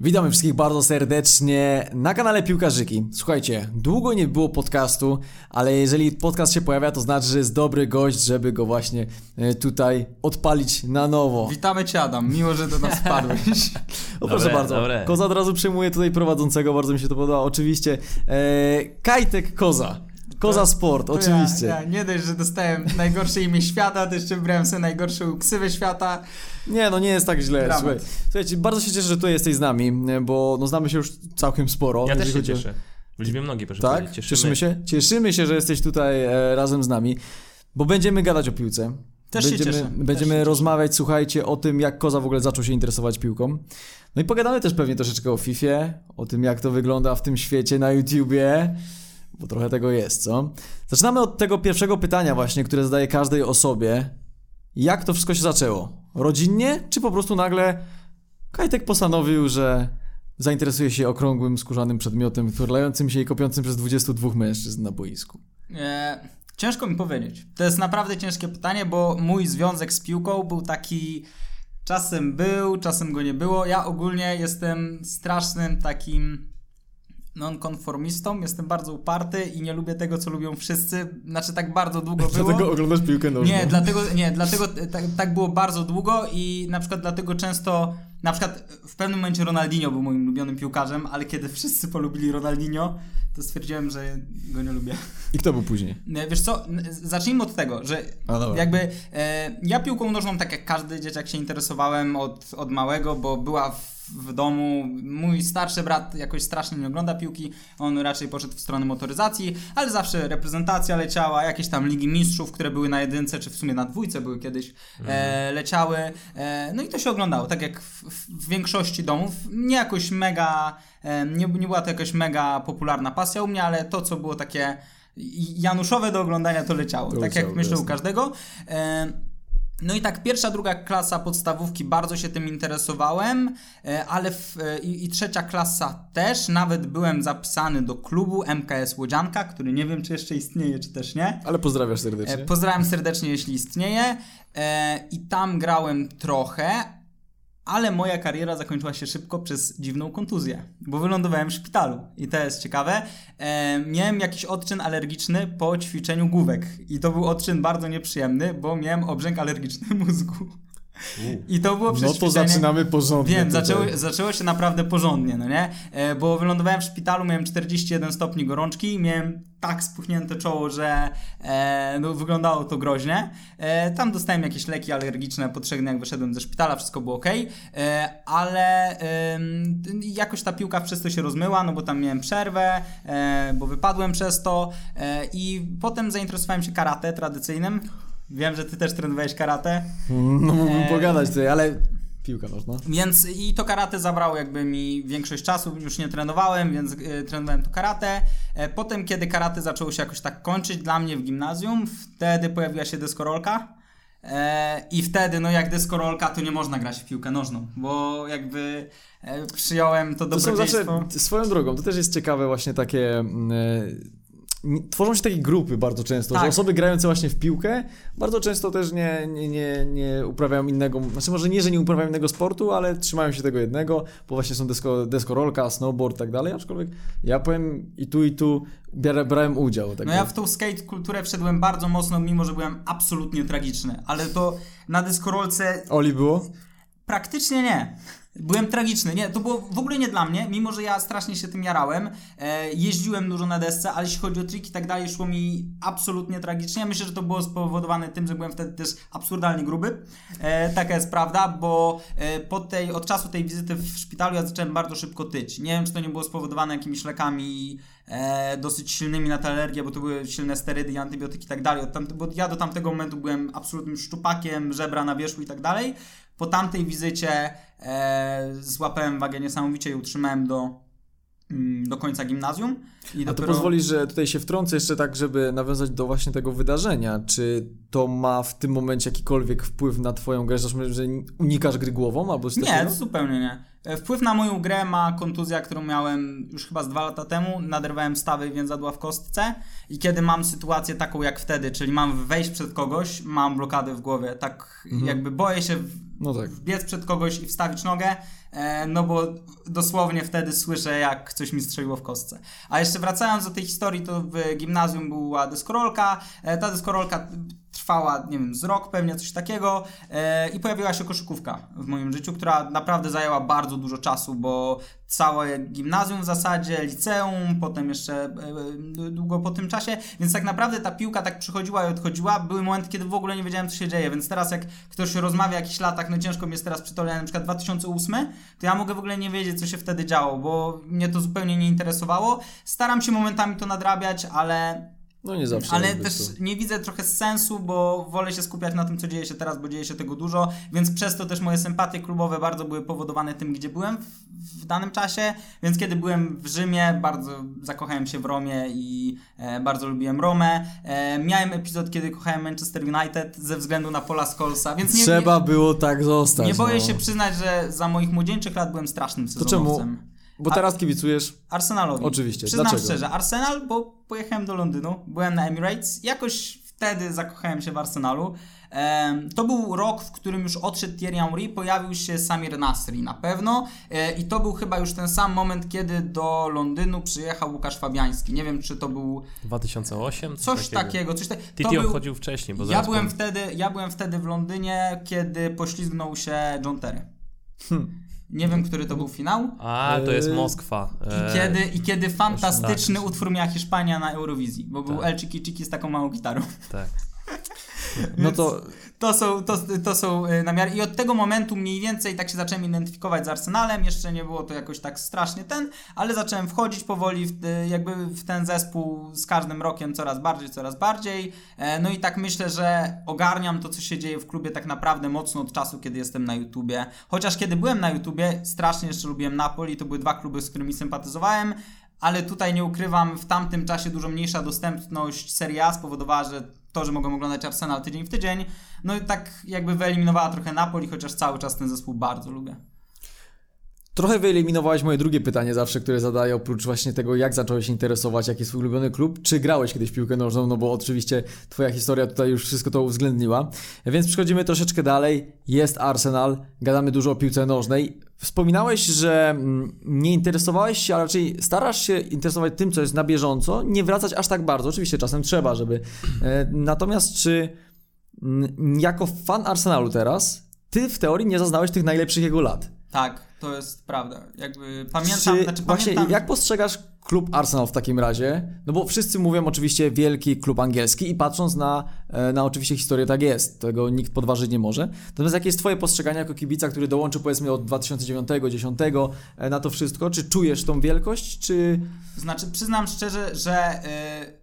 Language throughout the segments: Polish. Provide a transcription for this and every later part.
Witamy wszystkich bardzo serdecznie na kanale Piłkarzyki. Słuchajcie, długo nie było podcastu, ale jeżeli podcast się pojawia, to znaczy, że jest dobry gość, żeby go właśnie e, tutaj odpalić na nowo. Witamy Cię Adam, miło, że do nas wpadłeś. O, proszę Dobre, bardzo. dobre. Koza od razu przyjmuje tutaj prowadzącego, bardzo mi się to podoba. Oczywiście e, Kajtek Koza. Koza Sport, oczywiście. Ja, ja nie dość, że dostałem najgorsze imię świata, to jeszcze wybrałem sobie najgorszą ksywę świata. Nie, no nie jest tak źle. Dramat. Słuchaj, słuchajcie, bardzo się cieszę, że tutaj jesteś z nami, bo no, znamy się już całkiem sporo. Ja też się chodzi cieszę. W liczbie mnogiej, proszę Tak? powiedzieć. Cieszymy. się? Cieszymy się, że jesteś tutaj e, razem z nami, bo będziemy gadać o piłce. Też się będziemy, cieszę, też Będziemy się rozmawiać, słuchajcie, o tym, jak Koza w ogóle zaczął się interesować piłką. No i pogadamy też pewnie troszeczkę o Fifie, o tym, jak to wygląda w tym świecie na YouTubie, bo trochę tego jest, co? Zaczynamy od tego pierwszego pytania właśnie, które zadaję każdej osobie. Jak to wszystko się zaczęło? Rodzinnie, czy po prostu nagle Kajtek postanowił, że zainteresuje się okrągłym, skórzanym przedmiotem, turlającym się i kopiącym przez 22 mężczyzn na boisku? E, ciężko mi powiedzieć. To jest naprawdę ciężkie pytanie, bo mój związek z piłką był taki. Czasem był, czasem go nie było. Ja ogólnie jestem strasznym takim nonkonformistą, jestem bardzo uparty i nie lubię tego, co lubią wszyscy. Znaczy, tak bardzo długo było. Dlatego oglądasz piłkę nożną. Nie, dlatego, nie, dlatego tak, tak było bardzo długo i na przykład dlatego często, na przykład w pewnym momencie Ronaldinho był moim ulubionym piłkarzem, ale kiedy wszyscy polubili Ronaldinho, to stwierdziłem, że go nie lubię. I kto był później? Nie, Wiesz co, zacznijmy od tego, że jakby e, ja piłką nożną tak jak każdy dzieciak się interesowałem od, od małego, bo była w, w domu, mój starszy brat jakoś strasznie nie ogląda piłki, on raczej poszedł w stronę motoryzacji, ale zawsze reprezentacja leciała, jakieś tam ligi mistrzów, które były na jedynce, czy w sumie na dwójce były kiedyś, e, leciały, e, no i to się oglądało, tak jak w, w, większości domów, nie jakoś mega, e, nie, nie była to jakaś mega popularna pasja u mnie, ale to co było takie Januszowe do oglądania to leciało, To tak leciało, jak myślę u każdego. E, No i tak, pierwsza, druga klasa podstawówki bardzo się tym interesowałem, e, ale w, e, i, i trzecia klasa też. Nawet byłem zapisany do klubu MKS Łodzianka, który nie wiem, czy jeszcze istnieje, czy też nie. Ale pozdrawiasz E, serdecznie. Pozdrawiam serdecznie, jeśli istnieje. E, I tam grałem trochę, ale moja kariera zakończyła się szybko przez dziwną kontuzję, bo wylądowałem w szpitalu. I to jest ciekawe. E, miałem jakiś odczyn alergiczny po ćwiczeniu główek. I to był odczyn bardzo nieprzyjemny, bo miałem obrzęk alergiczny mózgu. I to było przez No to zaczynamy porządnie. Wiem, zaczęło, zaczęło się naprawdę porządnie, no nie? E, bo wylądowałem w szpitalu, miałem 41 stopni gorączki, miałem tak spuchnięte czoło, że e, no, wyglądało to groźnie. E, tam dostałem jakieś leki alergiczne po trzech dniach wyszedłem ze szpitala, wszystko było ok, e, ale jakoś ta piłka przez to się rozmyła, no bo tam miałem przerwę, e, bo wypadłem przez to e, i potem zainteresowałem się karate tradycyjnym. Wiem, że ty też trenowałeś karate. No mógłbym E, pogadać tutaj, ale piłka nożna. Więc i to karate zabrało jakby mi większość czasu, już nie trenowałem, więc y, trenowałem to karate. E, potem, kiedy karate zaczęło się jakoś tak kończyć dla mnie w gimnazjum, wtedy pojawiła się deskorolka. E, I wtedy, no jak deskorolka, to nie można grać w piłkę nożną, bo jakby e, przyjąłem to To są zawsze, dobrodziejstwo. swoją drogą, to też jest ciekawe właśnie takie... Tworzą się takie grupy bardzo często, że Tak. osoby grające właśnie w piłkę bardzo często też nie, nie, nie, nie uprawiają innego, znaczy może nie, że nie uprawiają innego sportu, ale trzymają się tego jednego, bo właśnie są desko, deskorolka, snowboard i tak dalej, aczkolwiek ja powiem i tu i tu brałem udział. Tak No ja w tą skate kulturę wszedłem bardzo mocno, mimo że byłem absolutnie tragiczny, ale to na deskorolce Oli było? Praktycznie nie. Byłem tragiczny. Nie, to było w ogóle nie dla mnie, mimo że ja strasznie się tym jarałem. E, jeździłem dużo na desce, ale jeśli chodzi o triki i tak dalej, szło mi absolutnie tragicznie. Myślę, że to było spowodowane tym, że byłem wtedy też absurdalnie gruby. E, taka jest prawda, bo e, po tej, od czasu tej wizyty w szpitalu ja zacząłem bardzo szybko tyć. Nie wiem, czy to nie było spowodowane jakimiś lekami e, dosyć silnymi na tę alergię, bo to były silne sterydy antybiotyki i tak dalej. Od Bo ja do tamtego momentu byłem absolutnym szczupakiem, żebra na wierzchu i tak dalej. Po tamtej wizycie e, złapałem wagę niesamowicie i utrzymałem do, mm, do końca gimnazjum. I A to pozwolisz, że tutaj się wtrącę jeszcze tak, żeby nawiązać do właśnie tego wydarzenia. Czy to ma w tym momencie jakikolwiek wpływ na twoją grę, że, że unikasz gry głową albo coś Nie, zupełnie nie. E, Wpływ na moją grę ma kontuzja, którą miałem już chyba z dwa lata temu. Naderwałem stawy więzadła w kostce i kiedy mam sytuację taką jak wtedy, czyli mam wejść przed kogoś, mam blokadę w głowie, tak jakby boję się w- No tak. wbiec przed kogoś i wstawić nogę, e, no bo dosłownie wtedy słyszę, jak coś mi strzeliło w kostce. A jeszcze wracając do tej historii, to w gimnazjum była deskorolka. E, ta deskorolka trwała, nie wiem, z rok pewnie, coś takiego e, i pojawiła się koszykówka w moim życiu, która naprawdę zajęła bardzo dużo czasu, bo całe gimnazjum w zasadzie, liceum, potem jeszcze e, e, długo po tym czasie, więc tak naprawdę ta piłka tak przychodziła i odchodziła. Były momenty, kiedy w ogóle nie wiedziałem, co się dzieje, więc teraz jak ktoś rozmawia o jakichś latach, no ciężko mi jest teraz przytoczyć, na przykład 2008, to ja mogę w ogóle nie wiedzieć, co się wtedy działo, bo mnie to zupełnie nie interesowało. Staram się momentami to nadrabiać, ale No nie zawsze. ale też to- nie widzę trochę sensu, bo wolę się skupiać na tym, co dzieje się teraz, bo dzieje się tego dużo, więc przez to też moje sympatie klubowe bardzo były powodowane tym, gdzie byłem w, w danym czasie, więc kiedy byłem w Rzymie, bardzo zakochałem się w Romie i e, bardzo lubiłem Romę. E, miałem epizod, kiedy kochałem Manchester United ze względu na Paula Scholesa, więc nie, Trzeba było tak nie, zostać. nie boję no. się przyznać, że za moich młodzieńczych lat byłem strasznym To czemu? Bo teraz kibicujesz. Arsenalowi. Oczywiście. Przyznam Dlaczego? szczerze, Arsenal, bo pojechałem do Londynu, byłem na Emirates, jakoś wtedy zakochałem się w Arsenalu. To był rok, w którym już odszedł Thierry Henry, pojawił się Samir Nasri na pewno e, i to był chyba już ten sam moment, kiedy do Londynu przyjechał Łukasz Fabiański. Nie wiem, czy to był 2008? coś takiego. Coś ta... to Titi był... wcześniej, bo ja, byłem powiem. wtedy, ja byłem wtedy w Londynie, kiedy poślizgnął się John Terry. Hmm. Nie wiem, który to był finał. A, to jest Moskwa. I Eee, kiedy, I kiedy fantastyczny utwór miała Hiszpania na Eurowizji, bo był Tak. El Chiki Chiki z taką małą gitarą. Tak. No to To są, to, to są y, namiary. I od tego momentu mniej więcej tak się zacząłem identyfikować z Arsenalem. Jeszcze nie było to jakoś tak strasznie ten, ale zacząłem wchodzić powoli w, y, jakby w ten zespół z każdym rokiem coraz bardziej, coraz bardziej. E, No i tak myślę, że ogarniam to, co się dzieje w klubie tak naprawdę mocno od czasu, kiedy jestem na YouTubie. Chociaż kiedy byłem na YouTubie, strasznie jeszcze lubiłem Napoli. To były dwa kluby, z którymi sympatyzowałem. Ale tutaj nie ukrywam, w tamtym czasie dużo mniejsza dostępność Serie A spowodowała, że to, że mogłem oglądać Arsenal tydzień w tydzień, no i tak jakby wyeliminowała trochę Napoli, chociaż cały czas ten zespół bardzo lubię. Trochę wyeliminowałeś moje drugie pytanie zawsze, które zadaję, oprócz właśnie tego, jak zacząłeś interesować, jaki jest twój ulubiony klub, czy grałeś kiedyś piłkę nożną, no bo oczywiście twoja historia tutaj już wszystko to uwzględniła. Więc przechodzimy troszeczkę dalej. Jest Arsenal, gadamy dużo o piłce nożnej. Wspominałeś, że mm, nie interesowałeś się, a raczej starasz się interesować tym, co jest na bieżąco, nie wracać aż tak bardzo. Oczywiście czasem trzeba, żeby... E, Natomiast czy mm, jako fan Arsenalu teraz, ty w teorii nie zaznałeś tych najlepszych jego lat? Tak, to jest prawda. Jakby pamiętam, Czy, znaczy właśnie, pamiętam... jak postrzegasz klub Arsenal w takim razie? No bo wszyscy mówią oczywiście wielki klub angielski i patrząc na, e, na oczywiście historię tak jest, tego nikt podważyć nie może. Natomiast jakie jest twoje postrzeganie jako kibica, który dołączył powiedzmy od 2009-2010 e, na to wszystko? Czy czujesz tą wielkość, czy... Znaczy, przyznam szczerze, że yy,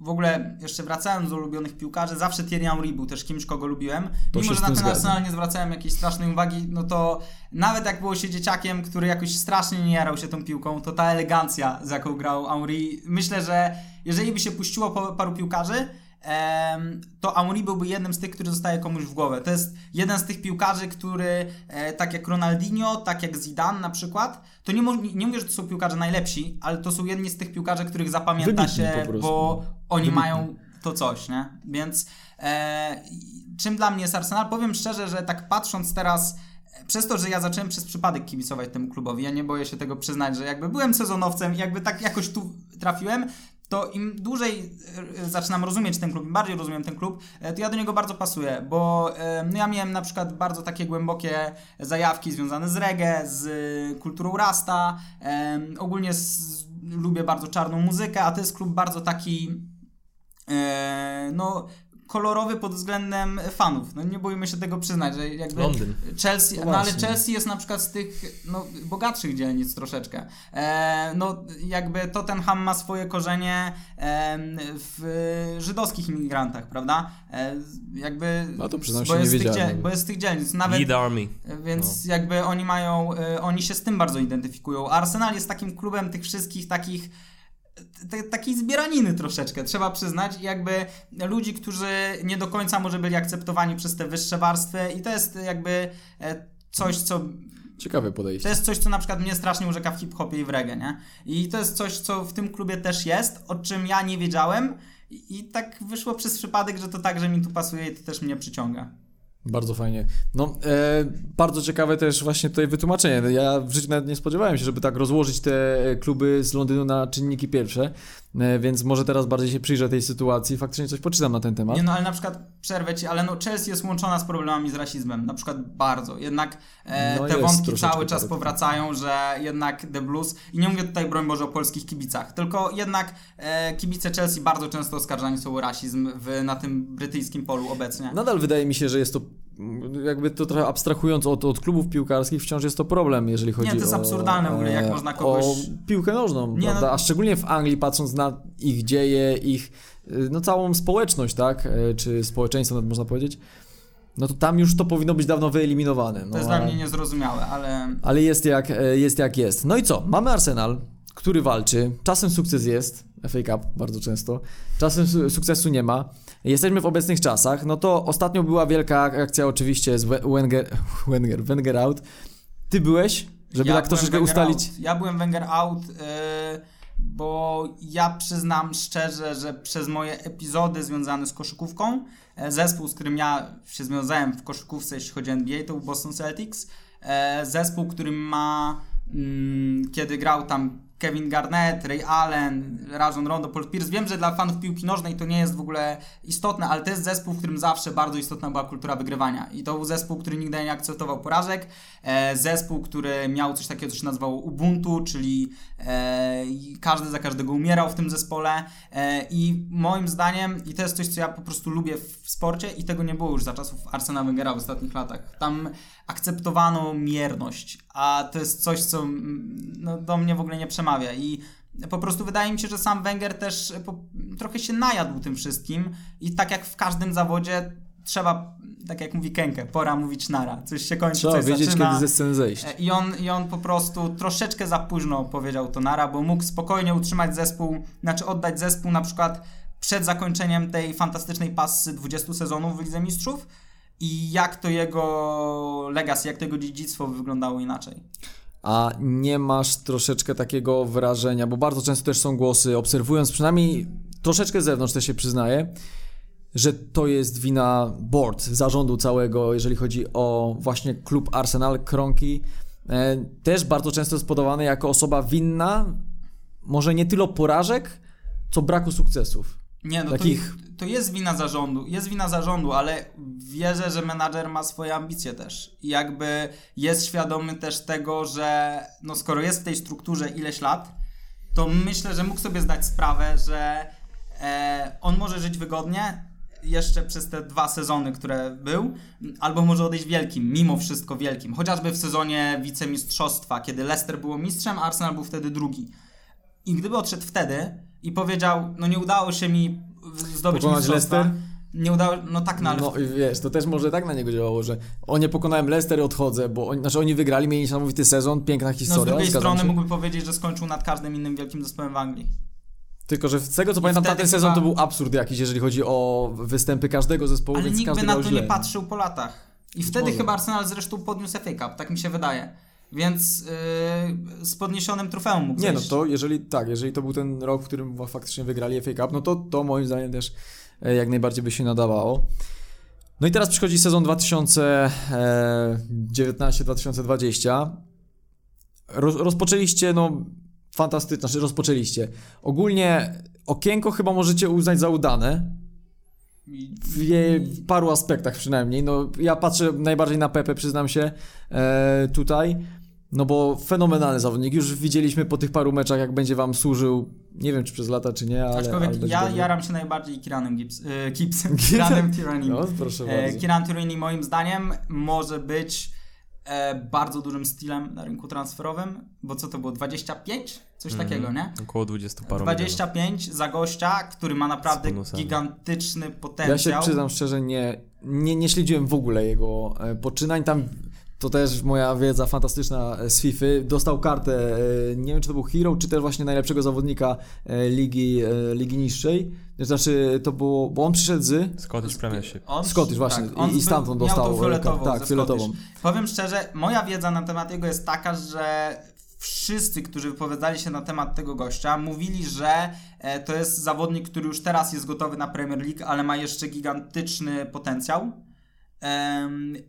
w ogóle jeszcze wracając do ulubionych piłkarzy, zawsze Thierry Henry był też kimś, kogo lubiłem. To Mimo, że na ten zgadzam. Arsenal nie zwracałem jakiejś strasznej uwagi, no to nawet jak było się dzieciakiem, który jakoś strasznie nie jarał się tą piłką, to ta elegancja, z jaką grał Henry, myślę, że jeżeli by się puściło po paru piłkarzy, to Henry byłby jednym z tych, który zostaje komuś w głowę. To jest jeden z tych piłkarzy, który e, tak jak Ronaldinho, tak jak Zidane na przykład, to nie, nie, mówię, że to są piłkarze najlepsi, ale to są jedni z tych piłkarzy, których zapamięta Wybitni się, bo oni Wybitni. mają to coś, nie? Więc e, czym dla mnie jest Arsenal? Powiem szczerze, że tak patrząc teraz, przez to, że ja zacząłem przez przypadek kibicować temu klubowi, ja nie boję się tego przyznać, że jakby byłem sezonowcem jakby tak jakoś tu trafiłem, to im dłużej e, zaczynam rozumieć ten klub, im bardziej rozumiem ten klub, e, to ja do niego bardzo pasuję, bo no ja miałem na przykład bardzo takie głębokie zajawki związane z reggae, z kulturą rasta, ogólnie z, lubię bardzo czarną muzykę, a to jest klub bardzo taki e, no kolorowy pod względem fanów. No nie boimy się tego przyznać, że jakby Londyn. Chelsea, No no ale. Chelsea jest na przykład z tych no, bogatszych dzielnic troszeczkę. E, no jakby Tottenham ma swoje korzenie e, w żydowskich imigrantach, prawda? E, jakby No to przyznam bo się, jest nie z tych wiedziałem. dziel- bo jest z tych dzielnic. Nawet Lead Army. więc jakby oni mają, y, oni się z tym bardzo identyfikują. Arsenal jest takim klubem tych wszystkich takich takiej zbieraniny troszeczkę, trzeba przyznać, i jakby ludzi, którzy nie do końca może byli akceptowani przez te wyższe warstwy i to jest jakby e, coś, co Ciekawe To podejście. jest coś, co na przykład mnie strasznie urzeka w hip-hopie i w reggae, nie? I to jest coś, co w tym klubie też jest, o czym ja nie wiedziałem i, i tak wyszło przez przypadek, że to także mi tu pasuje i to też mnie przyciąga. Bardzo fajnie. No, e, bardzo ciekawe też właśnie tutaj wytłumaczenie. Ja w życiu nawet nie spodziewałem się, żeby tak rozłożyć te kluby z Londynu na czynniki pierwsze, więc może teraz bardziej się przyjrzę tej sytuacji i faktycznie coś poczytam na ten temat. Nie no, ale na przykład przerwę ci, ale no Chelsea jest łączona z problemami z rasizmem, na przykład bardzo. Jednak e, No te wątki cały czas parę- powracają, że jednak The Blues, i nie mówię tutaj broń Boże o polskich kibicach, tylko jednak e, kibice Chelsea bardzo często oskarżani są o rasizm w, na tym brytyjskim polu obecnie. Nadal wydaje mi się, że jest to, jakby to trochę abstrahując od, od klubów piłkarskich, wciąż jest to problem, jeżeli chodzi o... to jest absurdalne w ogóle, jak e, można kogoś- O piłkę nożną, Nie, no-? A szczególnie w Anglii, patrząc na ich dzieje, ich, y, no całą społeczność, tak? E, Czy społeczeństwo, nawet można powiedzieć, no to tam już to powinno być dawno wyeliminowane. No, to jest a- dla mnie niezrozumiałe, ale Ale jest jak, e, jest jak jest. No i co? Mamy Arsenal, który walczy. Czasem sukces jest, FA Cup bardzo często. Czasem su- sukcesu nie ma. Jesteśmy w obecnych czasach. No to ostatnio była wielka akcja oczywiście z We- Wenger, Wenger, Wenger out. Ty byłeś, żeby ja tak troszeczkę ustalić. Out. Ja byłem Wenger out, yy, bo ja przyznam szczerze, że przez moje epizody związane z koszykówką, e, zespół, z którym ja się związałem w koszykówce, jeśli chodzi o NBA, to był Boston Celtics. E, Zespół, który ma, mm, kiedy grał tam Kevin Garnett, Ray Allen, Rajon Rondo, Paul Pierce. Wiem, że dla fanów piłki nożnej to nie jest w ogóle istotne, ale to jest zespół, w którym zawsze bardzo istotna była kultura wygrywania. I to był zespół, który nigdy nie akceptował porażek. E, zespół, który miał coś takiego, co się nazywało Ubuntu, czyli e, każdy za każdego umierał w tym zespole. E, I moim zdaniem, i to jest coś, co ja po prostu lubię w, w sporcie, i tego nie było już za czasów Arsena Wengera w ostatnich latach. Tam akceptowano mierność, a to jest coś, co no, do mnie w ogóle nie przemawia. I po prostu wydaje mi się, że sam Wenger też po, trochę się najadł tym wszystkim i tak jak w każdym zawodzie trzeba, tak jak mówi Kenke, pora mówić nara. Coś się kończy, Trzeba coś wiedzieć, zaczyna. kiedy ze sceny zejść. E, I on, I on po prostu troszeczkę za późno powiedział to nara, bo mógł spokojnie utrzymać zespół, znaczy oddać zespół na przykład przed zakończeniem tej fantastycznej pasy 20 sezonów w Lidze Mistrzów i jak to jego legacy, jak to jego dziedzictwo wyglądało inaczej. A nie masz troszeczkę takiego wrażenia, bo bardzo często też są głosy, obserwując przynajmniej troszeczkę z zewnątrz też się przyznaję, że to jest wina board, zarządu całego, jeżeli chodzi o właśnie klub Arsenal, Kronki. E, też bardzo często jest podawany jako osoba winna, może nie tyle porażek, co braku sukcesów. Nie, no Takich- to, to jest wina zarządu, jest wina zarządu, ale wierzę, że menadżer ma swoje ambicje też. I jakby jest świadomy też tego, że no skoro jest w tej strukturze ileś lat, to myślę, że mógł sobie zdać sprawę, że e, on może żyć wygodnie jeszcze przez te dwa sezony, które był, albo może odejść wielkim, mimo wszystko wielkim. Chociażby w sezonie wicemistrzostwa, kiedy Leicester było mistrzem, a Arsenal był wtedy drugi. I gdyby odszedł wtedy i powiedział, no nie udało się mi zdobyć Pokonać Leicester? nie udało, no tak, no ale No i wiesz, to też może tak na niego działało, że o nie pokonałem Leicester i odchodzę, bo oni, znaczy oni wygrali, mieli niesamowity sezon, piękna no z historia. drugiej strony się. mógłby powiedzieć, że skończył nad każdym innym wielkim zespołem w Anglii. Tylko, że z tego co pamiętam, wtedy tamten sezon to chyba- był absurd jakiś, jeżeli chodzi o występy każdego zespołu, Ale więc nikt by na to źle. nie patrzył po latach. I wtedy może. chyba Arsenal zresztą podniósł FA Cup, tak mi się wydaje. Więc yy, z podniesionym trofeum mógł Nie no, zejść. to jeżeli tak, jeżeli to był ten rok, w którym faktycznie wygrali FA Cup, no to to moim zdaniem też e, jak najbardziej by się nadawało. No i teraz przychodzi sezon e, 2019-2020. Roz, rozpoczęliście, no fantastycznie, znaczy rozpoczęliście. Ogólnie okienko chyba możecie uznać za udane. W, jej, w paru aspektach przynajmniej. No, ja patrzę najbardziej na Pepe, przyznam się, e, tutaj. No bo fenomenalny zawodnik. Już widzieliśmy po tych paru meczach, jak będzie wam służył. Nie wiem, czy przez lata, czy nie, ale. ale Aczkolwiek będzie ja dobrze. jaram się najbardziej Kiranem Gibbs, Gibbsem, Kiranem Tyrannim. No, proszę E, bardzo. Kieran Tierney moim zdaniem może być e, bardzo dużym stylem na rynku transferowym, bo co to było, 25? Coś Mhm. takiego, nie? Około 20 paru 25 za gościa, który ma naprawdę gigantyczny Ja się potencjał. przyznam szczerze, nie, nie, nie śledziłem w ogóle jego e, poczynań. Tam to też moja wiedza fantastyczna z FIFA. Dostał kartę, e, nie wiem czy to był Hero, czy też właśnie najlepszego zawodnika e, ligi, e, ligi niższej. Znaczy to było, bo on przyszedł z... Scottish Premiership. On, Scottish, właśnie. on I- i stamtąd był- dostał, fioletową, tak, fioletową. Powiem szczerze, moja wiedza na temat jego jest taka, że wszyscy, którzy wypowiadali się na temat tego gościa, mówili, że to jest zawodnik, który już teraz jest gotowy na Premier League, ale ma jeszcze gigantyczny potencjał.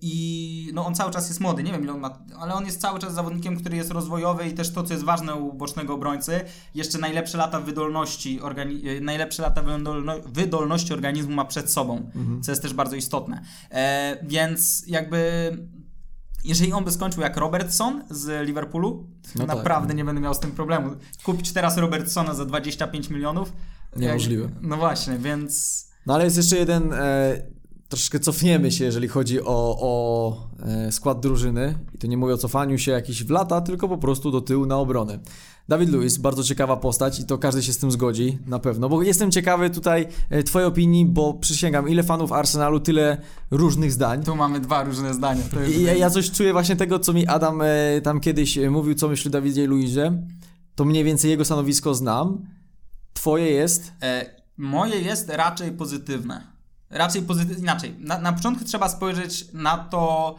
I no on cały czas jest młody, nie wiem ile on ma, ale on jest cały czas zawodnikiem, który jest rozwojowy i też to, co jest ważne u bocznego obrońcy, jeszcze najlepsze lata wydolności, organi- e, najlepsze lata wydolno- wydolności organizmu ma przed sobą, co jest też bardzo istotne. E, więc jakby jeżeli on by skończył jak Robertson z Liverpoolu, to No tak. naprawdę nie będę miał z tym problemu. Kupić teraz Robertsona za 25 milionów? Niemożliwe. Jak- No właśnie, więc... No ale jest jeszcze jeden, e, troszeczkę cofniemy się, jeżeli chodzi o, o e, skład drużyny. I to nie mówię o cofaniu się jakiś w lata, tylko po prostu do tyłu na obronę. Dawid Lewis, bardzo ciekawa postać i to każdy się z tym zgodzi, na pewno. Bo jestem ciekawy tutaj e, twojej opinii, bo przysięgam, ile fanów Arsenalu, tyle różnych zdań. Tu mamy dwa różne zdania. I ja, ja coś czuję właśnie tego, co mi Adam e, tam kiedyś mówił, co myśli o Dawidzie Luizie. To mniej więcej jego stanowisko znam. Twoje jest... E, moje jest raczej pozytywne. Raczej pozytywne. Inaczej. Na, na początku trzeba spojrzeć na to,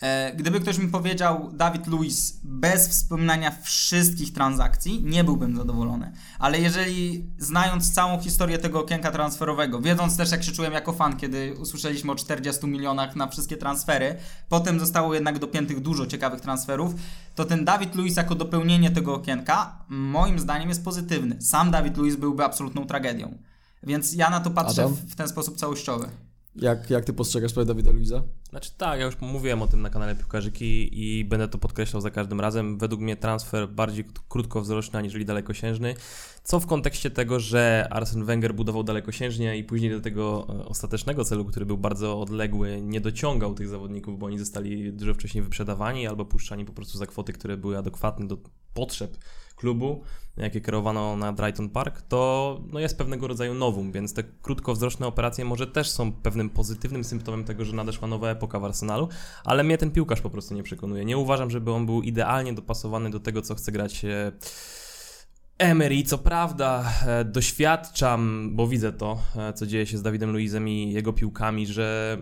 e, gdyby ktoś mi powiedział Dawid Luiz bez wspominania wszystkich transakcji, nie byłbym zadowolony. Ale jeżeli znając całą historię tego okienka transferowego, wiedząc też jak się czułem jako fan, kiedy usłyszeliśmy o 40 milionach na wszystkie transfery, potem zostało jednak dopiętych dużo ciekawych transferów, to ten Dawid Luiz jako dopełnienie tego okienka moim zdaniem jest pozytywny. Sam Dawid Luiz byłby absolutną tragedią. Więc ja na to patrzę Adam? w, ten sposób całościowy. Jak, jak ty postrzegasz sprawę Dawida Luiza? Znaczy tak, ja już mówiłem o tym na kanale Piłkarzyki i będę to podkreślał za każdym razem. Według mnie transfer bardziej krótkowzroczny aniżeli dalekosiężny. Co w kontekście tego, że Arsene Wenger budował dalekosiężnie i później do tego e, ostatecznego celu, który był bardzo odległy, nie dociągał tych zawodników, bo oni zostali dużo wcześniej wyprzedawani albo puszczani po prostu za kwoty, które były adekwatne do potrzeb klubu, jakie kierowano na Brighton Park, to no jest pewnego rodzaju nowum, więc te krótkowzroczne operacje może też są pewnym pozytywnym symptomem tego, że nadeszła nowa epoka w Arsenalu, ale mnie ten piłkarz po prostu nie przekonuje. Nie uważam, żeby on był idealnie dopasowany do tego, co chce grać e, Emery. Co prawda e, doświadczam, bo widzę to, e, co dzieje się z Dawidem Luizem i jego piłkami, że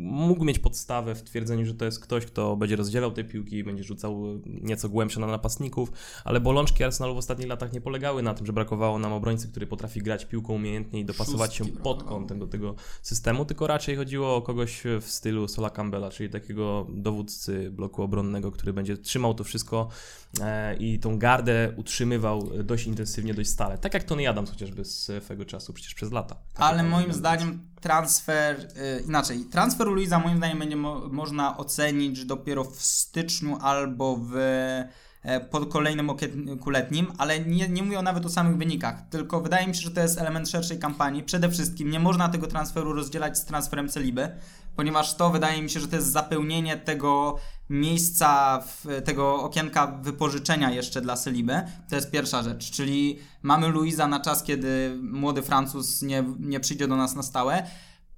mógł mieć podstawę w twierdzeniu, że to jest ktoś, kto będzie rozdzielał te piłki, będzie rzucał nieco głębsze na napastników, ale bolączki Arsenalu w ostatnich latach nie polegały na tym, że brakowało nam obrońcy, który potrafi grać piłką umiejętnie i dopasować się pod kątem do tego systemu, tylko raczej chodziło o kogoś w stylu Sola Campbella, czyli takiego dowódcy bloku obronnego, który będzie trzymał to wszystko e, i tą gardę utrzymywał dość intensywnie, dość stale. Tak jak Tony Adams chociażby z swego czasu, przecież przez lata. Ale moim zdaniem transfer, y, inaczej, transfer Luiza moim zdaniem będzie mo- można ocenić dopiero w styczniu albo w e, po kolejnym okienku letnim, ale nie, nie mówię nawet o samych wynikach, tylko wydaje mi się, że to jest element szerszej kampanii. Przede wszystkim nie można tego transferu rozdzielać z transferem Celiby, ponieważ to wydaje mi się, że to jest zapełnienie tego miejsca, tego okienka wypożyczenia jeszcze dla Seliby. To jest pierwsza rzecz, czyli mamy Luiza na czas, kiedy młody Francuz nie, nie przyjdzie do nas na stałe.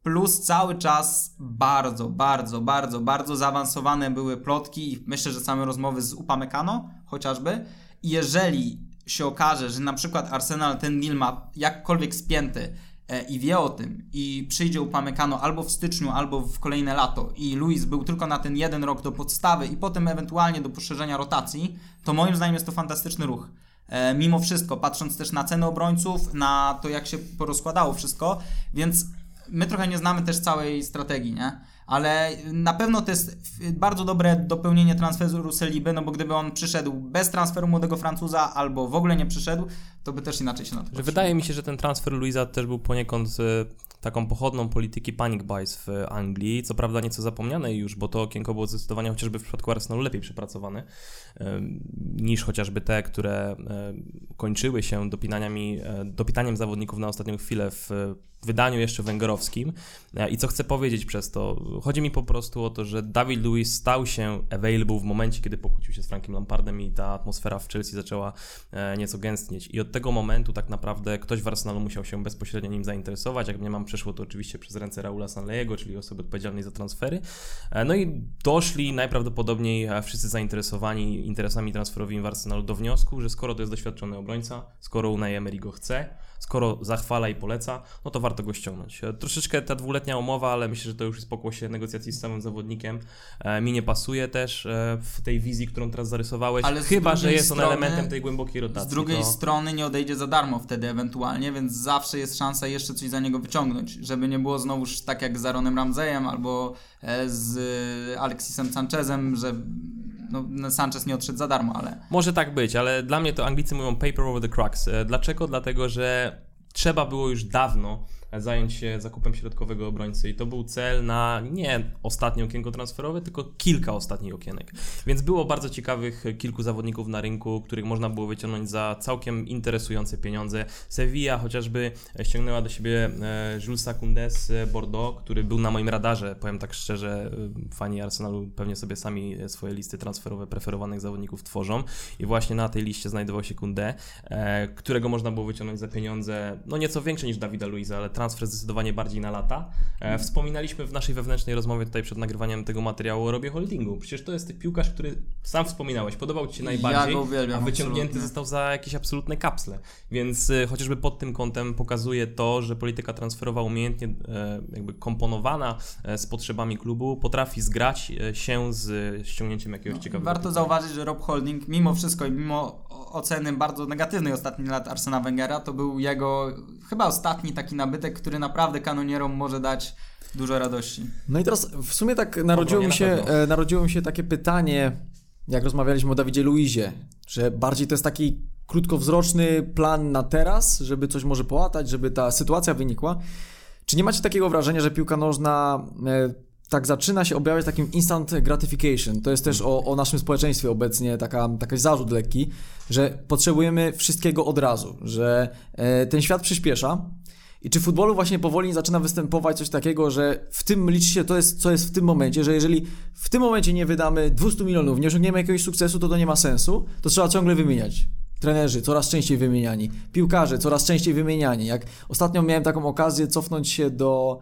Plus cały czas bardzo, bardzo, bardzo, bardzo zaawansowane były plotki i myślę, że same rozmowy z Upamecano chociażby. Jeżeli się okaże, że na przykład Arsenal ten deal ma jakkolwiek spięty i wie o tym i przyjdzie Upamecano albo w styczniu, albo w kolejne lato i Luis był tylko na ten jeden rok do podstawy i potem ewentualnie do poszerzenia rotacji, to moim zdaniem jest to fantastyczny ruch. E, mimo wszystko, patrząc też na ceny obrońców, na to jak się porozkładało wszystko, więc my trochę nie znamy też całej strategii, nie? Ale na pewno to jest bardzo dobre dopełnienie transferu Seliby, no bo gdyby on przyszedł bez transferu młodego Francuza albo w ogóle nie przyszedł, to by też inaczej się na to patrzyło. wydaje mi się, że ten transfer Luisa też był poniekąd taką pochodną polityki panic buys w Anglii. Co prawda nieco zapomniane już, bo to okienko było zdecydowanie chociażby w przypadku Arsenalu lepiej przepracowane niż chociażby te, które kończyły się dopinaniami, e, dopitaniem zawodników na ostatnią chwilę w wydaniu jeszcze węgorowskim. E, I co chcę powiedzieć przez to? Chodzi mi po prostu o to, że David Luiz stał się available w momencie, kiedy pokłócił się z Frankiem Lampardem i ta atmosfera w Chelsea zaczęła e, nieco gęstnieć. I od tego momentu tak naprawdę ktoś w Arsenalu musiał się bezpośrednio nim zainteresować. Jak mnie mam przeszło to oczywiście przez ręce Raula Sanleyego, czyli osoby odpowiedzialnej za transfery. E, no i doszli najprawdopodobniej wszyscy zainteresowani interesami transferowymi w Arsenalu do wniosku, że skoro to jest doświadczony obrońca, skoro Unai Emery go chce, skoro zachwala i poleca, no to warto go ściągnąć. E, troszeczkę ta dwuletnia umowa, ale myślę, że to już jest pokłosie negocjacji z samym zawodnikiem. E, mi nie pasuje też e, w tej wizji, którą teraz zarysowałeś, ale chyba, że jest strony, on elementem tej głębokiej rotacji. Z drugiej to... strony nie odejdzie za darmo wtedy ewentualnie, więc zawsze jest szansa jeszcze coś za niego wyciągnąć, żeby nie było znowuż tak jak z Aaronem Ramseyem albo z Alexisem Sanchezem, że no, Sanchez nie odszedł za darmo, ale... Może tak być, ale dla mnie to Anglicy mówią paper over the crux. E, dlaczego? Dlatego, że trzeba było już dawno zająć się zakupem środkowego obrońcy i to był cel na nie ostatnie okienko transferowe, tylko kilka ostatnich okienek. Więc było bardzo ciekawych kilku zawodników na rynku, których można było wyciągnąć za całkiem interesujące pieniądze. Sevilla chociażby ściągnęła do siebie e, Julesa Koundé z Bordeaux, który był na moim radarze, powiem tak szczerze, e, fani Arsenalu pewnie sobie sami swoje listy transferowe preferowanych zawodników tworzą i właśnie na tej liście znajdował się Koundé, e, którego można było wyciągnąć za pieniądze no nieco większe niż Dawida Luiza, ale transfer zdecydowanie bardziej na lata. E, wspominaliśmy w naszej wewnętrznej rozmowie tutaj przed nagrywaniem tego materiału o Robie Holdingu. Przecież to jest piłkarz, który sam wspominałeś, podobał Ci się najbardziej, ja uwielbiam, a wyciągnięty absolutnie. został za jakieś absolutne kapsle. Więc e, chociażby pod tym kątem pokazuje to, że polityka transferowa umiejętnie e, jakby komponowana z potrzebami klubu potrafi zgrać się z ściągnięciem jakiegoś no, ciekawego. Warto zauważyć, że Rob Holding mimo wszystko i mimo oceny bardzo negatywnej ostatnich lat Arsena Wengera, to był jego chyba ostatni taki nabytek, który naprawdę kanonierom może dać dużo radości. No i teraz w sumie tak narodziło mi, się, e, narodziło mi się takie pytanie, jak rozmawialiśmy o Dawidzie Luizie, że bardziej to jest taki krótkowzroczny plan na teraz, żeby coś może połatać, żeby ta sytuacja wynikła. Czy nie macie takiego wrażenia, że piłka nożna e, tak zaczyna się objawiać takim instant gratification. To jest też o, o naszym społeczeństwie obecnie taka, taki zarzut lekki, że potrzebujemy wszystkiego od razu, że e, ten świat przyspiesza. I czy w futbolu właśnie powoli zaczyna występować coś takiego, że w tym liczy się to, jest, co jest w tym momencie, że jeżeli w tym momencie nie wydamy 200 milionów, nie osiągniemy jakiegoś sukcesu, to to nie ma sensu, to trzeba ciągle wymieniać. Trenerzy coraz częściej wymieniani, piłkarze coraz częściej wymieniani. Jak ostatnio miałem taką okazję cofnąć się do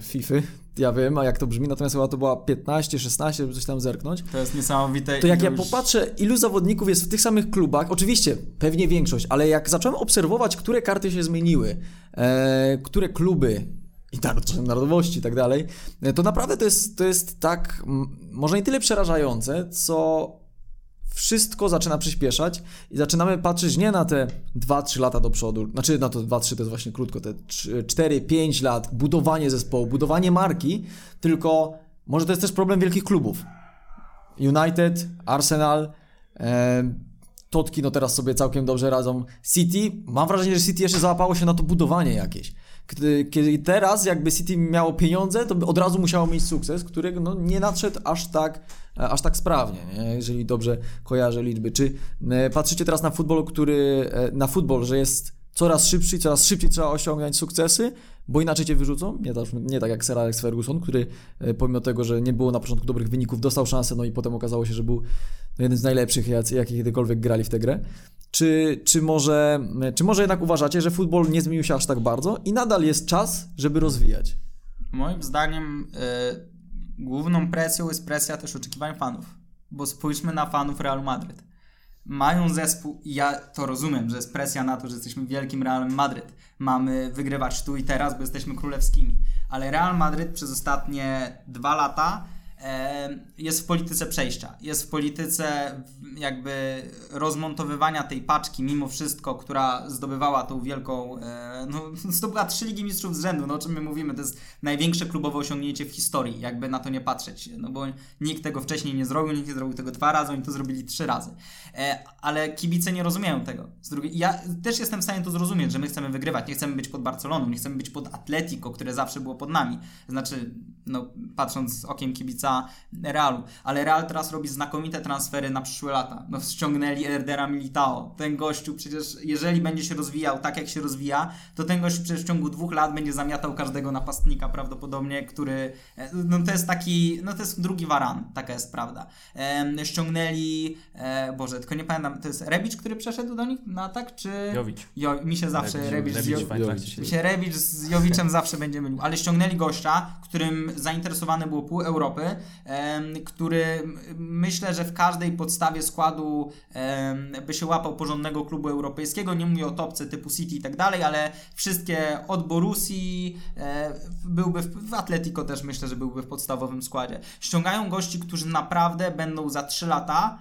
FIFA, ja wiem, a jak to brzmi, natomiast chyba to była 15, 16, żeby coś tam zerknąć. To jest niesamowite. To jak ja popatrzę, ilu zawodników jest w tych samych klubach, oczywiście, pewnie większość, ale jak zacząłem obserwować, które karty się zmieniły, e, które kluby i narodowości i tak dalej, e, to naprawdę to jest, to jest tak, może nie tyle przerażające, co wszystko zaczyna przyspieszać i zaczynamy patrzeć nie na te 2-3 lata do przodu, znaczy na to 2-3 to jest właśnie krótko, te 4-5 lat, budowanie zespołu, budowanie marki, tylko może to jest też problem wielkich klubów. United, Arsenal, e, Totki no teraz sobie całkiem dobrze radzą. City, mam wrażenie, że City jeszcze załapało się na to budowanie jakieś. Kiedy, teraz jakby City miało pieniądze, to od razu musiało mieć sukces, którego no, nie nadszedł aż tak, e, aż tak sprawnie, nie? jeżeli dobrze kojarzę liczby. Czy e, patrzycie teraz na futbol, który, e, na futbol, że jest coraz szybszy i coraz szybciej trzeba osiągać sukcesy, bo inaczej cię wyrzucą. Nie, tak, nie tak jak Sir Alex Ferguson, który pomimo tego, że nie było na początku dobrych wyników, dostał szansę, no i potem okazało się, że był jeden z najlepszych, jakie kiedykolwiek grali w tę grę. Czy, czy, może, czy może jednak uważacie, że futbol nie zmienił się aż tak bardzo i nadal jest czas, żeby rozwijać? Moim zdaniem y, główną presją jest presja też oczekiwań fanów. Bo spójrzmy na fanów Real Madryt. Mają zespół, i ja to rozumiem, że jest presja na to, że jesteśmy wielkim Realem Madryt. Mamy wygrywać tu i teraz, bo jesteśmy królewskimi. Ale Real Madryt przez ostatnie dwa lata jest w polityce przejścia, jest w polityce jakby rozmontowywania tej paczki mimo wszystko, która zdobywała tą wielką, e, no zdobyła trzy Ligi Mistrzów z rzędu, no o czym my mówimy, to jest największe klubowe osiągnięcie w historii, jakby na to nie patrzeć, no bo nikt tego wcześniej nie zrobił, nikt nie zrobił tego dwa razy, oni to zrobili trzy razy, e, ale kibice nie rozumieją tego. Z drugiej, ja też jestem w stanie to zrozumieć, że my chcemy wygrywać, nie chcemy być pod Barceloną, nie chcemy być pod Atletico, które zawsze było pod nami, znaczy, no patrząc okiem kibica obrońca Realu. Ale Real teraz robi znakomite transfery na przyszłe lata. No ściągnęli Erdera Militao. Ten gościu przecież, jeżeli będzie się rozwijał tak jak się rozwija, to ten gościu przecież w ciągu dwóch lat będzie zamiatał każdego napastnika prawdopodobnie, który, e, no to jest taki, no to jest drugi waran, taka jest prawda. E, ściągnęli, e, Boże, tylko nie pamiętam, to jest Rebic, który przeszedł do nich na atak, czy... Jowicz. Jo, mi się zawsze Rebic, Rebic, z Rebic Jo- w Eintrachcie się mi się Rebic z Jowiczem zawsze będzie mylił, ale ściągnęli gościa, którym zainteresowane było pół Europy, który myślę, że w każdej podstawie składu by się łapał porządnego klubu europejskiego. Nie mówię o topce typu City i tak dalej, ale wszystkie od Borussii e, byłby w, w Atletico też myślę, że byłby w podstawowym składzie. Ściągają gości, którzy naprawdę będą za 3 lata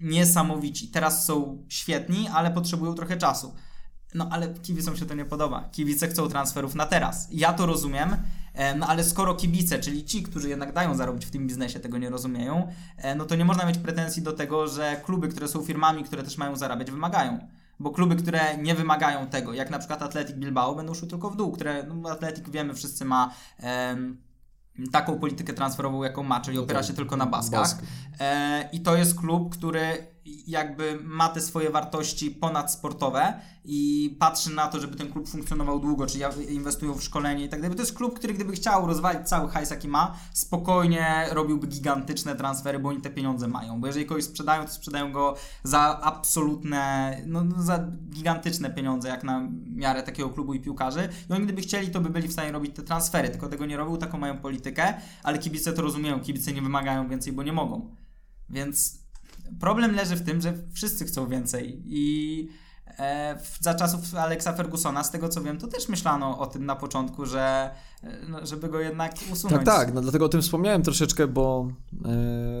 niesamowici. Teraz są świetni, ale potrzebują trochę czasu. No ale kibicom się to nie podoba. Kibice chcą transferów na teraz. Ja to rozumiem, no ale skoro kibice, czyli ci, którzy jednak dają zarobić w tym biznesie, tego nie rozumieją, no to nie można mieć pretensji do tego, że kluby, które są firmami, które też mają zarabiać, wymagają. Bo kluby, które nie wymagają tego, jak na przykład Athletic Bilbao, będą szły tylko w dół, które, no Athletic wiemy, wszyscy ma taką politykę transferową, jaką ma, czyli opiera się tylko na baskach. Bask. E, I to jest klub, który jakby ma te swoje wartości ponadsportowe i patrzy na to, żeby ten klub funkcjonował długo, czyli inwestują w szkolenie i tak dalej. To jest klub, który gdyby chciał rozwalić cały hajs, jaki ma, spokojnie robiłby gigantyczne transfery, bo oni te pieniądze mają. Bo jeżeli kogoś sprzedają, to sprzedają go za absolutne, no no za gigantyczne pieniądze, jak na miarę takiego klubu i piłkarzy. I oni gdyby chcieli, to by byli w stanie robić te transfery, tylko tego nie robią, taką mają politykę, ale kibice to rozumieją, kibice nie wymagają więcej, bo nie mogą. Więc problem leży w tym, że wszyscy chcą więcej i e, za czasów Alexa Fergusona, z tego co wiem, to też myślano o tym na początku, że e, no, żeby go jednak usunąć. Tak, tak, no dlatego o tym wspomniałem troszeczkę, bo, e,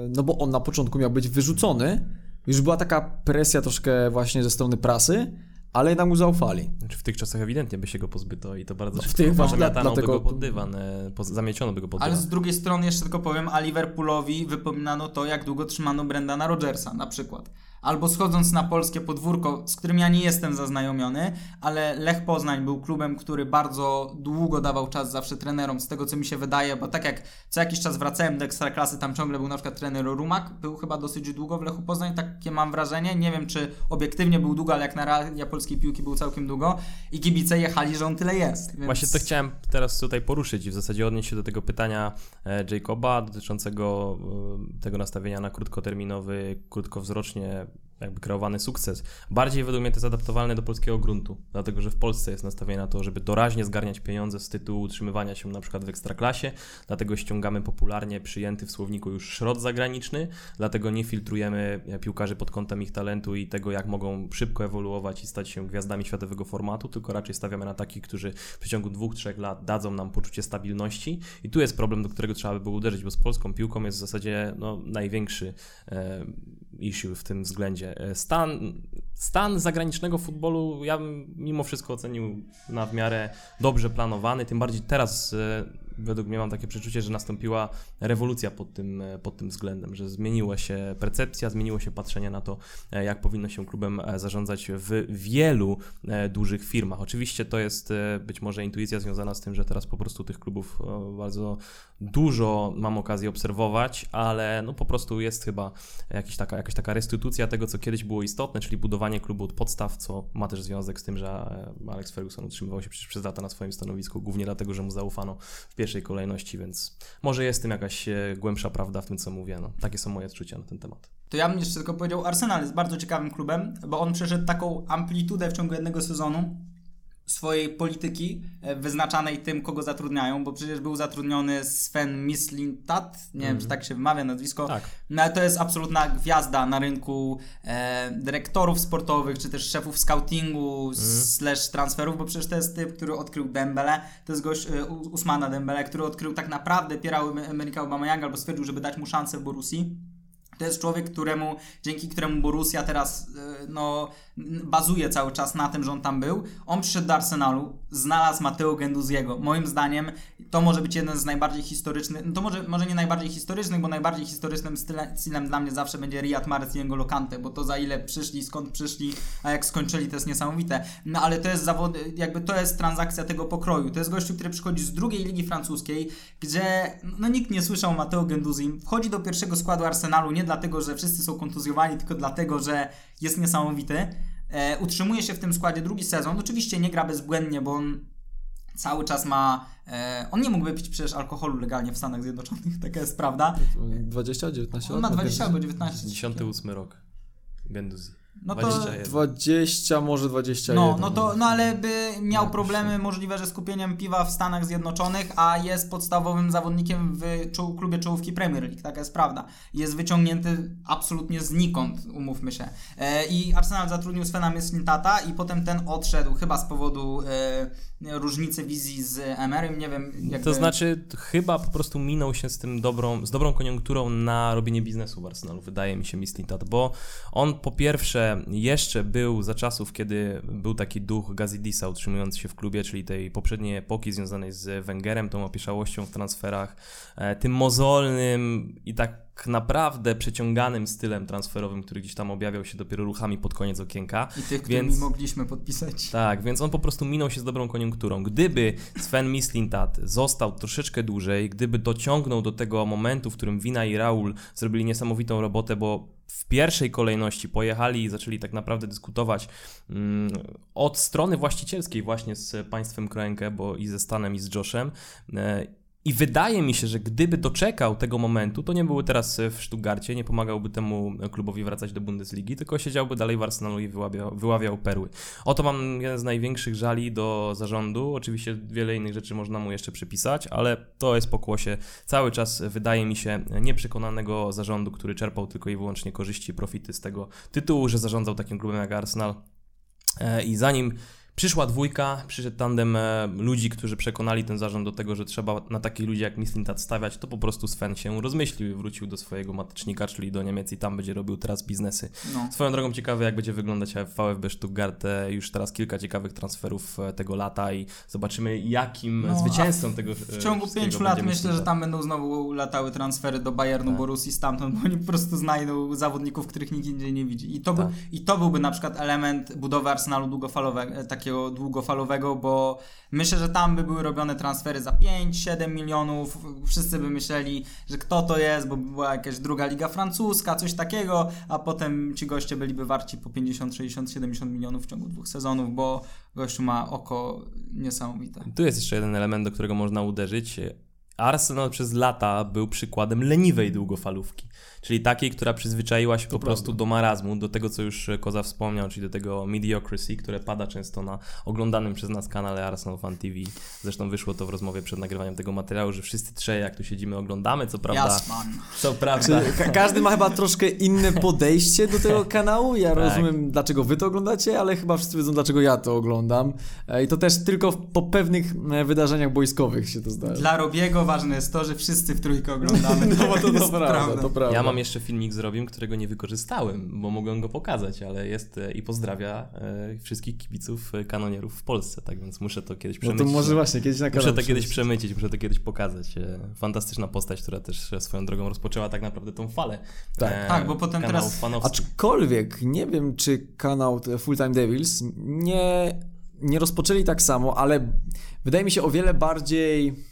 no bo on na początku miał być wyrzucony. Już była taka presja troszkę właśnie ze strony prasy, ale jednak mu zaufali. Znaczy w tych czasach ewidentnie by się go pozbyto i to bardzo No, w szybko tych właśnie, by dlatego- go pod dywan, po, zamieciono by go pod Ale dywan. z drugiej strony jeszcze tylko powiem, a Liverpoolowi wypominano to, jak długo trzymano Brendana Rodgersa na przykład. Albo schodząc na polskie podwórko, z którym ja nie jestem zaznajomiony, ale Lech Poznań był klubem, który bardzo długo dawał czas zawsze trenerom, z tego co mi się wydaje, bo tak jak co jakiś czas wracałem do Ekstraklasy, tam ciągle był na przykład trener Rumak, był chyba dosyć długo w Lechu Poznań, takie mam wrażenie, nie wiem czy obiektywnie był długo, ale jak na realia polskiej piłki był całkiem długo i kibice jechali, że on tyle jest. Więc... Właśnie to chciałem teraz tutaj poruszyć i w zasadzie odnieść się do tego pytania e, Jacoba dotyczącego e, tego nastawienia na krótkoterminowy, krótkowzrocznie jakby kreowany sukces. Bardziej według mnie to jest adaptowalne do polskiego gruntu, dlatego że w Polsce jest nastawienie na to, żeby doraźnie zgarniać pieniądze z tytułu utrzymywania się na przykład w ekstraklasie, dlatego ściągamy popularnie przyjęty w słowniku już szrot zagraniczny, dlatego nie filtrujemy e, piłkarzy pod kątem ich talentu i tego, jak mogą szybko ewoluować i stać się gwiazdami światowego formatu, tylko raczej stawiamy na takich, którzy w przeciągu dwóch, trzech lat dadzą nam poczucie stabilności i tu jest problem, do którego trzeba by było uderzyć, bo z polską piłką jest w zasadzie no, największy e, issue w tym względzie. E, Stan, stan zagranicznego futbolu ja bym mimo wszystko ocenił na w miarę dobrze planowany, tym bardziej teraz e, według mnie mam takie przeczucie, że nastąpiła rewolucja pod tym, e, pod tym względem, że zmieniła się percepcja, zmieniło się patrzenie na to, e, jak powinno się klubem e, zarządzać w wielu dużych firmach. Oczywiście to jest być może intuicja związana z tym, że teraz po prostu tych klubów bardzo dużo mam okazję obserwować, ale no po prostu jest chyba jakaś taka, jakaś taka restytucja tego, co kiedyś było istotne, czyli budowanie klubu od podstaw, co ma też związek z tym, że Alex Ferguson utrzymywał się przecież przez lata na swoim stanowisku, głównie dlatego, że mu zaufano w pierwszej kolejności, więc może jest tym jakaś e, głębsza prawda w tym, co mówię. No, takie są moje odczucia na ten temat. To ja bym jeszcze tylko powiedział, Arsenal jest bardzo ciekawym klubem, bo on przeszedł taką amplitudę w ciągu jednego sezonu swojej polityki e, wyznaczanej tym, kogo zatrudniają, bo przecież był zatrudniony Sven Mislintat, nie wiem, czy tak się wymawia nazwisko, Tak. no ale to jest absolutna gwiazda na rynku e, dyrektorów sportowych, czy też szefów scoutingu slash transferów, bo przecież to jest typ, który odkrył Dembele, to jest gość e, Usmana Dembele, który odkrył tak naprawdę Pierre Amerika Aubameyang albo stwierdził, żeby dać mu szansę w Borussii. To jest człowiek, któremu, dzięki któremu Borussia teraz e, no, bazuje cały czas na tym, że on tam był. On przyszedł do Arsenalu, znalazł Mateo Genduziego. Moim zdaniem to może być jeden z najbardziej historycznych, no to może, może nie najbardziej historycznych, bo najbardziej historycznym stylem, dla mnie zawsze będzie Riyad Mahrez i N'Golo Kante, bo to za ile przyszli, skąd przyszli, a jak skończyli, to jest niesamowite. No ale to jest zawod, jakby to jest transakcja tego pokroju. To jest gościu, który przychodzi z drugiej ligi francuskiej, gdzie no nikt nie słyszał o Matteo Genduzim. Wchodzi do pierwszego składu Arsenalu nie dlatego, że wszyscy są kontuzjowani, tylko dlatego, że jest niesamowity. E, utrzymuje się w tym składzie drugi sezon. Oczywiście nie gra bezbłędnie, bo on cały czas ma. E, on nie mógłby pić przecież alkoholu legalnie w Stanach Zjednoczonych, taka jest prawda. 20, 19 On lat? ma 20 albo 19. 98 rok. Genduzi. No to, 21. 20, może 21. no, no to, no ale by miał problemy możliwe, że skupieniem piwa w Stanach Zjednoczonych, a jest podstawowym zawodnikiem w czoł, klubie czołówki Premier League, taka jest prawda. Jest wyciągnięty absolutnie znikąd, umówmy się. E, I Arsenal zatrudnił Svena Mislintata i potem ten odszedł chyba z powodu e, różnicy wizji z Emerym, nie wiem jakby... To znaczy, chyba po prostu minął się z tym dobrą, z dobrą koniunkturą na robienie biznesu w Arsenalu, wydaje mi się Mislintat, bo on po pierwsze jeszcze był za czasów, kiedy był taki duch Gazidisa utrzymujący się w klubie, czyli tej poprzedniej epoki związanej z Wengerem, tą opieszałością w transferach, e, tym mozolnym i tak naprawdę przeciąganym stylem transferowym, który gdzieś tam objawiał się dopiero ruchami pod koniec okienka. I tych, którymi Więc- mogliśmy podpisać. Tak, więc on po prostu minął się z dobrą koniunkturą. Gdyby Sven Mislintat został troszeczkę dłużej, gdyby dociągnął do tego momentu, w którym Wina i Raul zrobili niesamowitą robotę, bo w pierwszej kolejności pojechali i zaczęli tak naprawdę dyskutować mm, od strony właścicielskiej właśnie z państwem Kroenke, bo i ze Stanem i z Joshem. E, i wydaje mi się, że gdyby doczekał tego momentu, to nie byłby teraz w Stuttgarcie, nie pomagałby temu klubowi wracać do Bundesligi, tylko siedziałby dalej w Arsenalu i wyławiał, perły. Oto mam jeden z największych żali do zarządu. Oczywiście wiele innych rzeczy można mu jeszcze przypisać, ale to jest pokłosie cały czas, wydaje mi się, nieprzekonanego zarządu, który czerpał tylko i wyłącznie korzyści profity z tego tytułu, że zarządzał takim klubem jak Arsenal. E, I zanim Przyszła dwójka, przyszedł tandem e, ludzi, którzy przekonali ten zarząd do tego, że trzeba na takich ludzi jak Mislintat stawiać, to po prostu Sven się rozmyślił i wrócił do swojego matecznika, czyli do Niemiec i tam będzie robił teraz biznesy. No. Swoją drogą ciekawe, jak będzie wyglądać VfB Stuttgart. E, Już teraz kilka ciekawych transferów e, tego lata i zobaczymy, jakim No, zwycięzcą tego W ciągu pięciu lat myślę, że tam będą znowu latały transfery do Bayernu, Tak. Borussii stamtąd, bo oni po prostu znajdą zawodników, których nikt indziej nie widzi. I to, by, Tak. I to byłby na przykład element budowy Arsenalu długofalowego, e, takiego długofalowego, bo myślę, że tam by były robione transfery za 5-7 milionów. Wszyscy by myśleli, że kto to jest, bo by była jakaś druga liga francuska, coś takiego, a potem ci goście byliby warci po 50, 60, 70 milionów w ciągu dwóch sezonów, bo gościu ma oko niesamowite. Tu jest jeszcze jeden element, do którego można uderzyć. Arsenal przez lata był przykładem leniwej długofalówki, czyli takiej, która przyzwyczaiła się po prawda. prostu do marazmu, do tego, co już Koza wspomniał, czyli do tego mediocracy, które pada często na oglądanym przez nas kanale Arsenal Fan TV. Zresztą wyszło to w rozmowie przed nagrywaniem tego materiału, że wszyscy trzej, jak tu siedzimy, oglądamy, co prawda... Jasman. Co prawda... ka- każdy ma chyba troszkę inne podejście do tego kanału. Ja Tak. rozumiem, dlaczego wy to oglądacie, ale chyba wszyscy wiedzą, dlaczego ja to oglądam. E, I to też tylko po pewnych e, wydarzeniach boiskowych się to zdarza. Dla Robiego ważne jest to, że wszyscy w trójkę oglądamy. No bo to, to jest prawda, to prawda. Ja mam jeszcze filmik z Robim, którego nie wykorzystałem, bo mogłem go pokazać, ale jest e, i pozdrawia e, wszystkich kibiców e, kanonierów w Polsce, tak więc muszę to kiedyś No przemycić. to może właśnie kiedyś na kanał Muszę to kiedyś przemycić, muszę to kiedyś pokazać. Fantastyczna postać, która też swoją drogą rozpoczęła tak naprawdę tą falę. Tak. e, Tak, bo potem teraz- fanowskich. Aczkolwiek nie wiem, czy kanał Full Time Devils nie, nie rozpoczęli tak samo, ale wydaje mi się o wiele bardziej.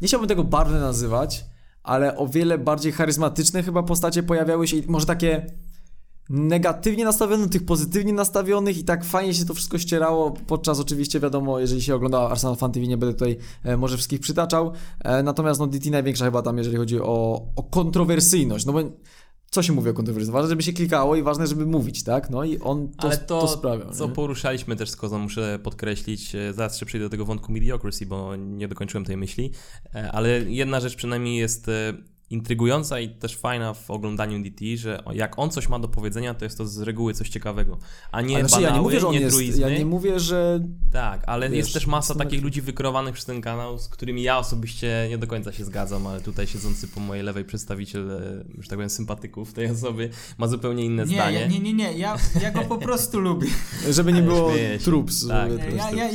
Nie chciałbym tego barwne nazywać, ale o wiele bardziej charyzmatyczne chyba postacie pojawiały się i może takie negatywnie nastawione, tych pozytywnie nastawionych i tak fajnie się to wszystko ścierało. Podczas oczywiście wiadomo, jeżeli się ogląda Arsenal Fan TV, nie będę tutaj e, może wszystkich przytaczał, e, natomiast no DT największa chyba tam, jeżeli chodzi o, o kontrowersyjność, no bo co się mówi o kontrowersji? Ważne, żeby się klikało i ważne, żeby mówić, tak? No i on to, Ale to, to sprawia. co nie? poruszaliśmy też z Kozą, muszę podkreślić, e, zaraz jeszcze przejdę do tego wątku mediocrity, bo nie dokończyłem tej myśli, e, ale jedna rzecz przynajmniej jest e, intrygująca i też fajna w oglądaniu DT, że jak on coś ma do powiedzenia, to jest to z reguły coś ciekawego, a nie Ale banały, ja nie mówię, że on nie jest, truizmy. ja nie mówię, że Tak, ale Wiesz, jest też masa takich ludzi wykreowanych przez ten kanał, z którymi ja osobiście nie do końca się zgadzam, ale tutaj siedzący po mojej lewej przedstawiciel, e, że tak powiem, sympatyków tej osoby ma zupełnie inne Nie, zdanie. ja, nie, nie, nie, ja, ja go po prostu lubię. żeby nie było się. trups. Tak, żeby- Ja, ja,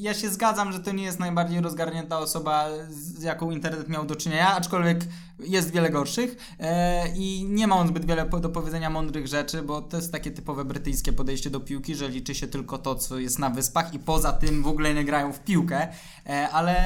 ja się zgadzam, że to nie jest najbardziej rozgarnięta osoba, z jaką internet miał do czynienia, aczkolwiek jest wiele gorszych e, i nie ma on zbyt wiele do powiedzenia mądrych rzeczy, bo to jest takie typowe brytyjskie podejście do piłki, że liczy się tylko to, co jest na wyspach i poza tym w ogóle nie grają w piłkę, e, ale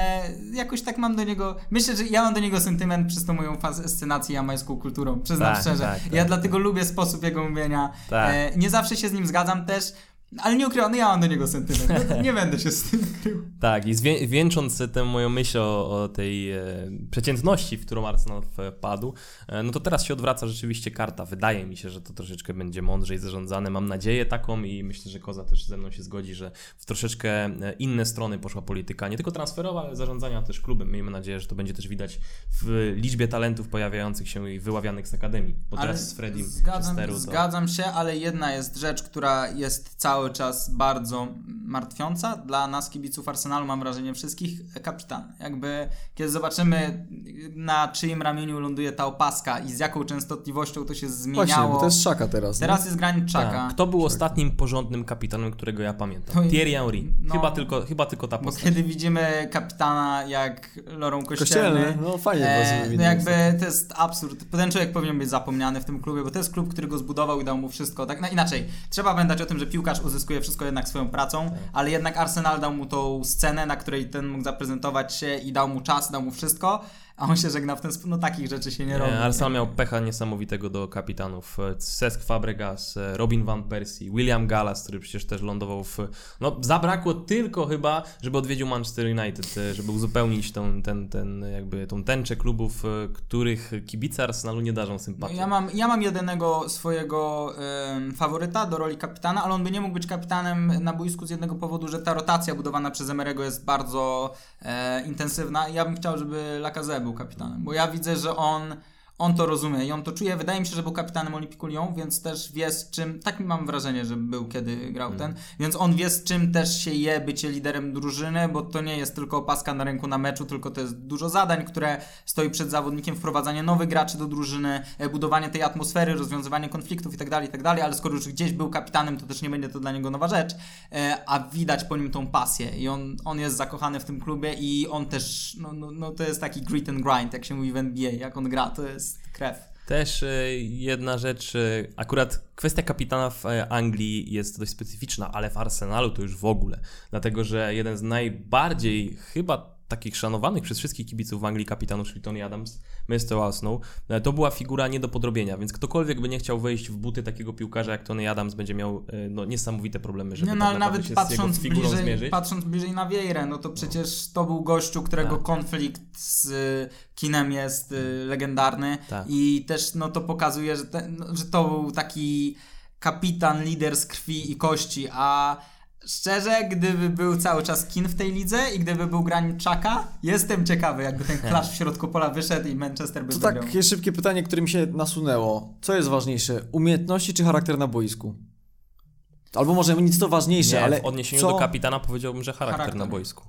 jakoś tak mam do niego, myślę, że ja mam do niego sentyment przez tą moją fascynację jamańską kulturą, przyznam Tak, szczerze. tak, tak. Ja dlatego lubię sposób jego mówienia. Tak. E, nie zawsze się z nim zgadzam też, ale nie ukrywam, no ja mam do niego sentyment. No, nie będę się z tym krył. Tak, i zwię- wieńcząc tę moją myśl o, o tej e, przeciętności, w którą Arsenal wpadł, e, no to teraz się odwraca rzeczywiście karta. Wydaje mi się, że to troszeczkę będzie mądrzej zarządzane. Mam nadzieję taką i myślę, że Koza też ze mną się zgodzi, że w troszeczkę e, inne strony poszła polityka, nie tylko transferowa, ale zarządzania też klubem. Miejmy nadzieję, że to będzie też widać w liczbie talentów pojawiających się i wyławianych z akademii. Bo teraz z Fredim zgadzam, Chesteru to... zgadzam się, ale jedna jest rzecz, która jest cały czas bardzo martwiąca dla nas, kibiców Arsenalu, mam wrażenie wszystkich, kapitan. Jakby, kiedy zobaczymy na czyim ramieniu ląduje ta opaska i z jaką częstotliwością to się zmieniało. Właśnie, bo to jest szaka teraz. Teraz jest granit czaka. Tak. Kto był ostatnim porządnym kapitanem, którego ja pamiętam? To- Thierry Henry. no. Chyba, tylko, chyba tylko ta Bo postać. kiedy widzimy kapitana jak Lorą nie? Kościelny, Kościelny, no fajnie E, no jakby to jest absurd. Ten człowiek powinien być zapomniany w tym klubie, bo to jest klub, który go zbudował i dał mu wszystko. Tak no, inaczej. Trzeba pamiętać o tym, że piłkarz uzyskuje wszystko jednak swoją pracą, ale jednak Arsenal dał mu tą scenę, na której ten mógł zaprezentować się i dał mu czas, dał mu wszystko, a on się żegna w ten sposób. No takich rzeczy się nie robi. Nie, Arsenal miał pecha niesamowitego do kapitanów. E, Cesc Fabregas, e, Robin Van Persie, William Gallas, który przecież też lądował w... No zabrakło tylko chyba, żeby odwiedził Manchester United, e, żeby uzupełnić tą, ten, ten, jakby tą tęczę klubów, których kibice Arsenalu nie darzą No, sympatii. ja, mam, ja mam jedynego swojego em, faworyta do roli kapitana, ale on by nie mógł być kapitanem na boisku z jednego powodu, że ta rotacja budowana przez Emerego jest bardzo e, intensywna i ja bym chciał, żeby Lacazette był kapitanem, bo ja widzę, że on, on to rozumie i on to czuje. Wydaje mi się, że był kapitanem Olympiku Lyon, więc też wie z czym, tak mam wrażenie, że był kiedy grał ten, więc on wie z czym też się je bycie liderem drużyny, bo to nie jest tylko opaska na ręku na meczu, tylko to jest dużo zadań, które stoi przed zawodnikiem, wprowadzanie nowych graczy do drużyny, e, budowanie tej atmosfery, rozwiązywanie konfliktów itd., itd., ale skoro już gdzieś był kapitanem, to też nie będzie to dla niego nowa rzecz, e, a widać po nim tą pasję i on, on jest zakochany w tym klubie i on też, no, no, no to jest taki grit and grind, jak się mówi w NBA, jak on gra, to jest krew. Też e, jedna rzecz, e, akurat kwestia kapitana w e, Anglii jest dość specyficzna, ale w Arsenalu to już w ogóle. Dlatego, że jeden z najbardziej chyba takich szanowanych przez wszystkich kibiców w Anglii kapitanów, czyli Tony Adams, Mr. Arsenal, e, to była figura nie do podrobienia, więc ktokolwiek by nie chciał wejść w buty takiego piłkarza jak Tony Adams będzie miał e, no, niesamowite problemy, żeby Nie, no tak nawet patrząc z jego figurą bliżej, zmierzyć. patrząc bliżej na Vieirę, no to przecież to był gościu, którego Tak. konflikt z y, kinem jest legendarny Tak. i też no to pokazuje, że, te, no, że to był taki kapitan, lider z krwi i kości, a szczerze, gdyby był cały czas kin w tej lidze i gdyby był Czaka, jestem ciekawy, jakby ten klasz w środku pola wyszedł i Manchester by To wygrał. takie szybkie pytanie, które mi się nasunęło. Co jest ważniejsze? Umiejętności czy charakter na boisku? Albo może nic to ważniejsze, Nie, ale w odniesieniu co... do kapitana powiedziałbym, że charakter, Charakter. na boisku.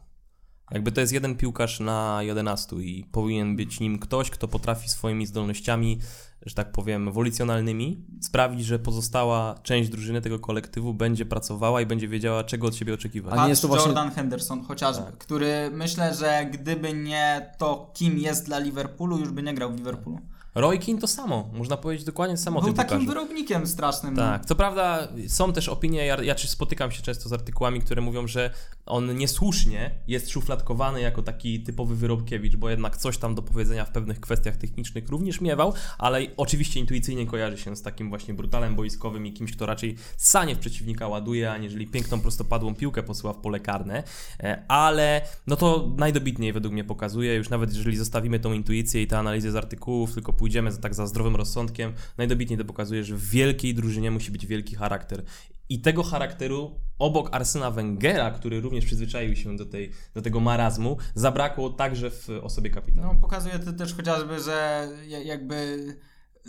Jakby to jest jeden piłkarz na 11 i powinien być nim ktoś, kto potrafi swoimi zdolnościami, że tak powiem, ewolucjonalnymi sprawić, że pozostała część drużyny tego kolektywu będzie pracowała i będzie wiedziała, czego od siebie oczekiwać. A nie jest to właśnie- Jordan Henderson chociażby, Tak. który myślę, że gdyby nie to, kim jest dla Liverpoolu, już by nie grał w Liverpoolu. Roy Keane to samo, można powiedzieć dokładnie samo Był takim piłkarzu. wyrobnikiem strasznym. Tak, co prawda są też opinie, ja, ja spotykam się często z artykułami, które mówią, że on niesłusznie jest szufladkowany jako taki typowy wyrobkiewicz, bo jednak coś tam do powiedzenia w pewnych kwestiach technicznych również miewał, ale oczywiście intuicyjnie kojarzy się z takim właśnie brutalem boiskowym i kimś, kto raczej sanie w przeciwnika ładuje, aniżeli piękną prostopadłą piłkę posyła w pole karne, E, ale no to najdobitniej według mnie pokazuje, już nawet jeżeli zostawimy tą intuicję i te analizy z artykułów, tylko pójdziemy za, tak za zdrowym rozsądkiem, najdobitniej to pokazuje, że w wielkiej drużynie musi być wielki charakter. I tego charakteru obok Arsena Wengera, który również przyzwyczaił się do, tej, do tego marazmu, zabrakło także w osobie kapitana. No, pokazuje to też chociażby, że ja- jakby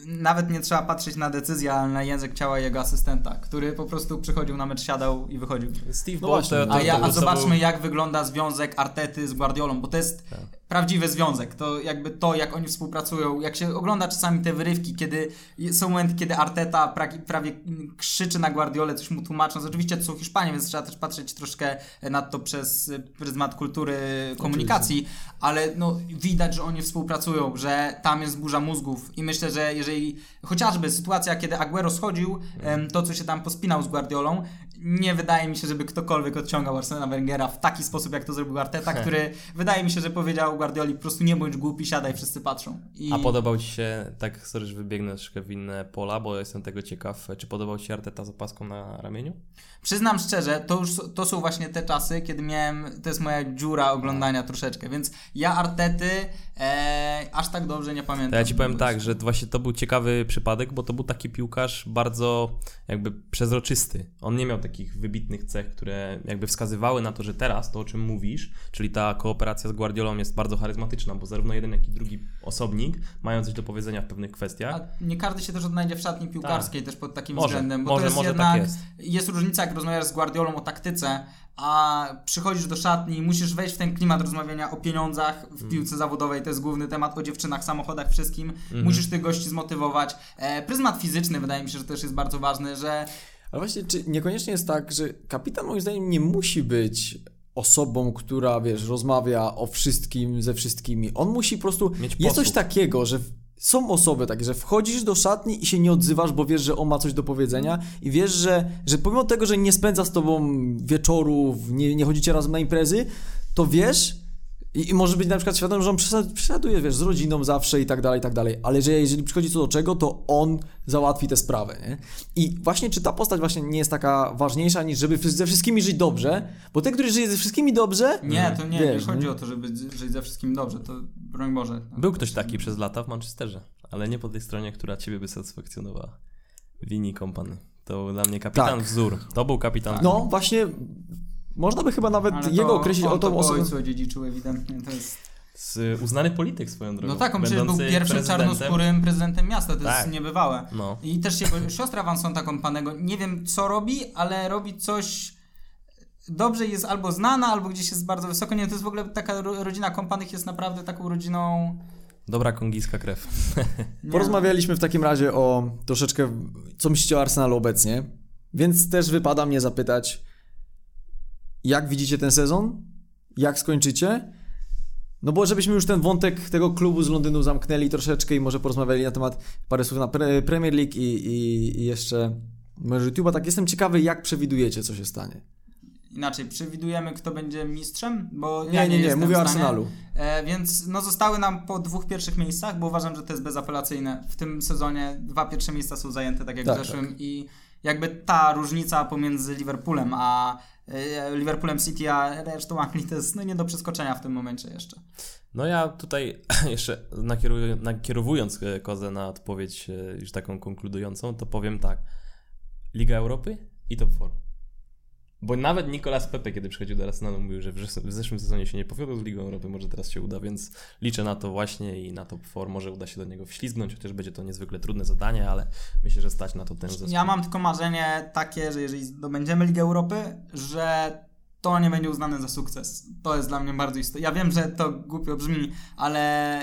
nawet nie trzeba patrzeć na decyzję, ale na język ciała jego asystenta, który po prostu przychodził na mecz, siadał i wychodził. Steve No Ball właśnie, to, to, A, to, ja, to a był- zobaczmy, jak wygląda związek Artety z Guardiolą, bo to jest Tak. Prawdziwy związek. To jakby to, jak oni współpracują, jak się ogląda czasami te wyrywki, kiedy są momenty, kiedy Arteta pra- prawie krzyczy na Guardiolę, coś mu tłumacząc. Oczywiście to są Hiszpanie, więc trzeba też patrzeć troszkę na to przez pryzmat kultury komunikacji, ale no, widać, że oni współpracują, że tam jest burza mózgów i myślę, że jeżeli chociażby sytuacja, kiedy Aguero schodził, to co się tam pospinał z Guardiolą, nie wydaje mi się, żeby ktokolwiek odciągał Arsena Wengera w taki sposób, jak to zrobił Arteta, który wydaje mi się, że powiedział Guardioli po prostu nie bądź głupi, siadaj, wszyscy patrzą. I A podobał Ci się, tak sorry, że wybiegnę troszkę w inne pola, bo jestem tego ciekaw, czy podobał Ci się Arteta z opaską na ramieniu? przyznam szczerze, to już to są właśnie te czasy, kiedy miałem, to jest moja dziura oglądania troszeczkę, więc ja Artety e, aż tak dobrze nie pamiętam. To ja Ci powiem tak, że właśnie to był ciekawy przypadek, bo to był taki piłkarz bardzo jakby przezroczysty. On nie miał takich wybitnych cech, które jakby wskazywały na to, że teraz to, o czym mówisz, czyli ta kooperacja z Guardiolą jest bardzo charyzmatyczna, bo zarówno jeden, jak i drugi osobnik mają coś do powiedzenia w pewnych kwestiach. A nie każdy się też odnajdzie w szatni piłkarskiej też pod takim Tak. Może, względem, bo może, to jest może tak jednak, jest. jest różnica jak rozmawiasz z Guardiolą o taktyce, a przychodzisz do szatni i musisz wejść w ten klimat rozmawiania o pieniądzach w Mm. piłce zawodowej, to jest główny temat, o dziewczynach, samochodach, wszystkim. Mhm. Musisz tych gości zmotywować. E, pryzmat fizyczny wydaje mi się, że też jest bardzo ważny, że Ale właśnie, czy niekoniecznie jest tak, że kapitan moim zdaniem nie musi być osobą, która, wiesz, rozmawia o wszystkim ze wszystkimi. On musi po prostu... Mieć jest coś takiego, że są osoby takie, że wchodzisz do szatni i się nie odzywasz, bo wiesz, że on ma coś do powiedzenia i wiesz, że, że pomimo tego, że nie spędza z tobą wieczorów, nie, nie chodzicie razem na imprezy, to wiesz i, i może być na przykład świadom, że on przesad- przesaduje, wiesz, z rodziną zawsze i tak dalej, i tak dalej, ale że jeżeli przychodzi co do czego, to on załatwi tę sprawę, nie? I właśnie czy ta postać właśnie nie jest taka ważniejsza niż żeby ze wszystkimi żyć dobrze, bo ten, który żyje ze wszystkimi dobrze, nie, to nie, Wiesz, nie chodzi nie? o to, żeby żyć ze wszystkim dobrze, to broń Boże. Był ktoś taki przez lata w Manchesterze, ale nie po tej stronie, która Ciebie by satysfakcjonowała. Wini Kompany. To był dla mnie kapitan Tak. wzór. To był kapitan no właśnie można by chyba nawet Ale to jego określić o tą osobę. ojcu odziedziczył ewidentnie, to jest... Z, uznany polityk swoją drogą. No tak, on przecież był pierwszym prezydentem. czarnoskórym prezydentem miasta, to Tak. jest niebywałe. No. I też jego siostra Vansonta Kompanego, nie wiem co robi, ale robi coś dobrze jest albo znana, albo gdzieś jest bardzo wysoko. Nie, to jest w ogóle taka ro- rodzina Kompanych jest naprawdę taką rodziną... Dobra kongijska krew. Nie, Porozmawialiśmy w takim razie o troszeczkę, co myślicie o Arsenalu obecnie, więc też wypada mnie zapytać, jak widzicie ten sezon? Jak skończycie? No bo żebyśmy już ten wątek tego klubu z Londynu zamknęli troszeczkę i może porozmawiali na temat parę słów na pre Premier League i, i, i jeszcze może YouTube'a, tak jestem ciekawy, jak przewidujecie, co się stanie. Inaczej, przewidujemy kto będzie mistrzem, bo Nie, ja nie, nie, nie, mówię o. Arsenalu. E, więc no zostały nam po dwóch pierwszych miejscach, bo uważam, że to jest bezapelacyjne. W tym sezonie dwa pierwsze miejsca są zajęte, tak jak Tak, w zeszłym i jakby ta różnica pomiędzy Liverpoolem a Liverpoolem City a resztą Anglii to jest no, nie do przeskoczenia w tym momencie jeszcze. No ja tutaj jeszcze nakierowując e, kozę na odpowiedź e, już taką konkludującą, to powiem tak. Liga Europy i top 4. Bo nawet Nicolas Pepe, kiedy przychodził do Arsenalu, mówił, że w zes- w zeszłym sezonie się nie powiodło z Ligą Europy, może teraz się uda, więc liczę na to właśnie i na top 4 może uda się do niego wślizgnąć, chociaż będzie to niezwykle trudne zadanie, ale myślę, że stać na to ten zespół. Ja mam tylko marzenie takie, że jeżeli zdobędziemy Ligę Europy, że to nie będzie uznane za sukces. To jest dla mnie bardzo istotne. Ja wiem, że to głupio brzmi, ale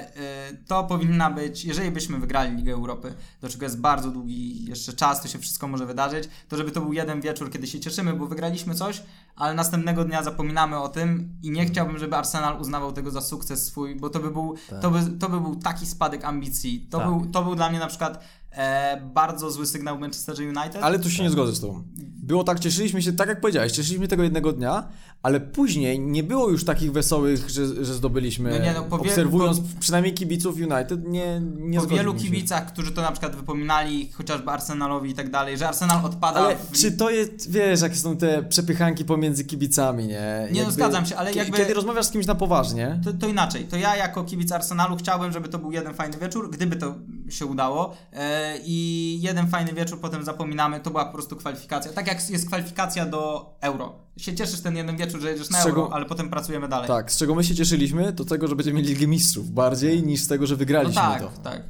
y, to powinna być, jeżeli byśmy wygrali Ligę Europy, do czego jest bardzo długi jeszcze czas, to się wszystko może wydarzyć, to żeby to był jeden wieczór, kiedy się cieszymy, bo wygraliśmy coś, ale następnego dnia zapominamy o tym i nie chciałbym, żeby Arsenal uznawał tego za sukces swój, bo to by był, Tak. to by, to by był taki spadek ambicji. To, Tak. był, to był dla mnie na przykład e, bardzo zły sygnał Manchester United. Ale tu się nie zgodzę z tobą. Było tak, cieszyliśmy się, tak jak powiedziałeś, cieszyliśmy tego jednego dnia, ale później nie było już takich wesołych, że, że zdobyliśmy. No nie, no, po wie- obserwując po- przynajmniej kibiców United, nie, nie po wielu kibicach, którzy to na przykład wypominali, chociażby Arsenalowi i tak dalej, że Arsenal odpada Ale w... czy to jest, wiesz, jakie są te przepychanki pomiędzy kibicami, nie? Nie, no, zgadzam się, ale jakby- Kiedy rozmawiasz z kimś na poważnie, To, to inaczej, to ja jako kibic Arsenalu chciałbym, żeby to był jeden fajny wieczór, gdyby to się udało. E, I jeden fajny wieczór potem zapominamy, to była po prostu kwalifikacja. Tak jak jest kwalifikacja do euro. Się cieszysz ten jeden wieczór, że jedziesz na czego- euro, ale potem pracujemy dalej. Tak, z czego my się cieszyliśmy, to tego, że będziemy mieli Ligę Mistrzów bardziej niż z tego, że No wygraliśmy tak, to. tak.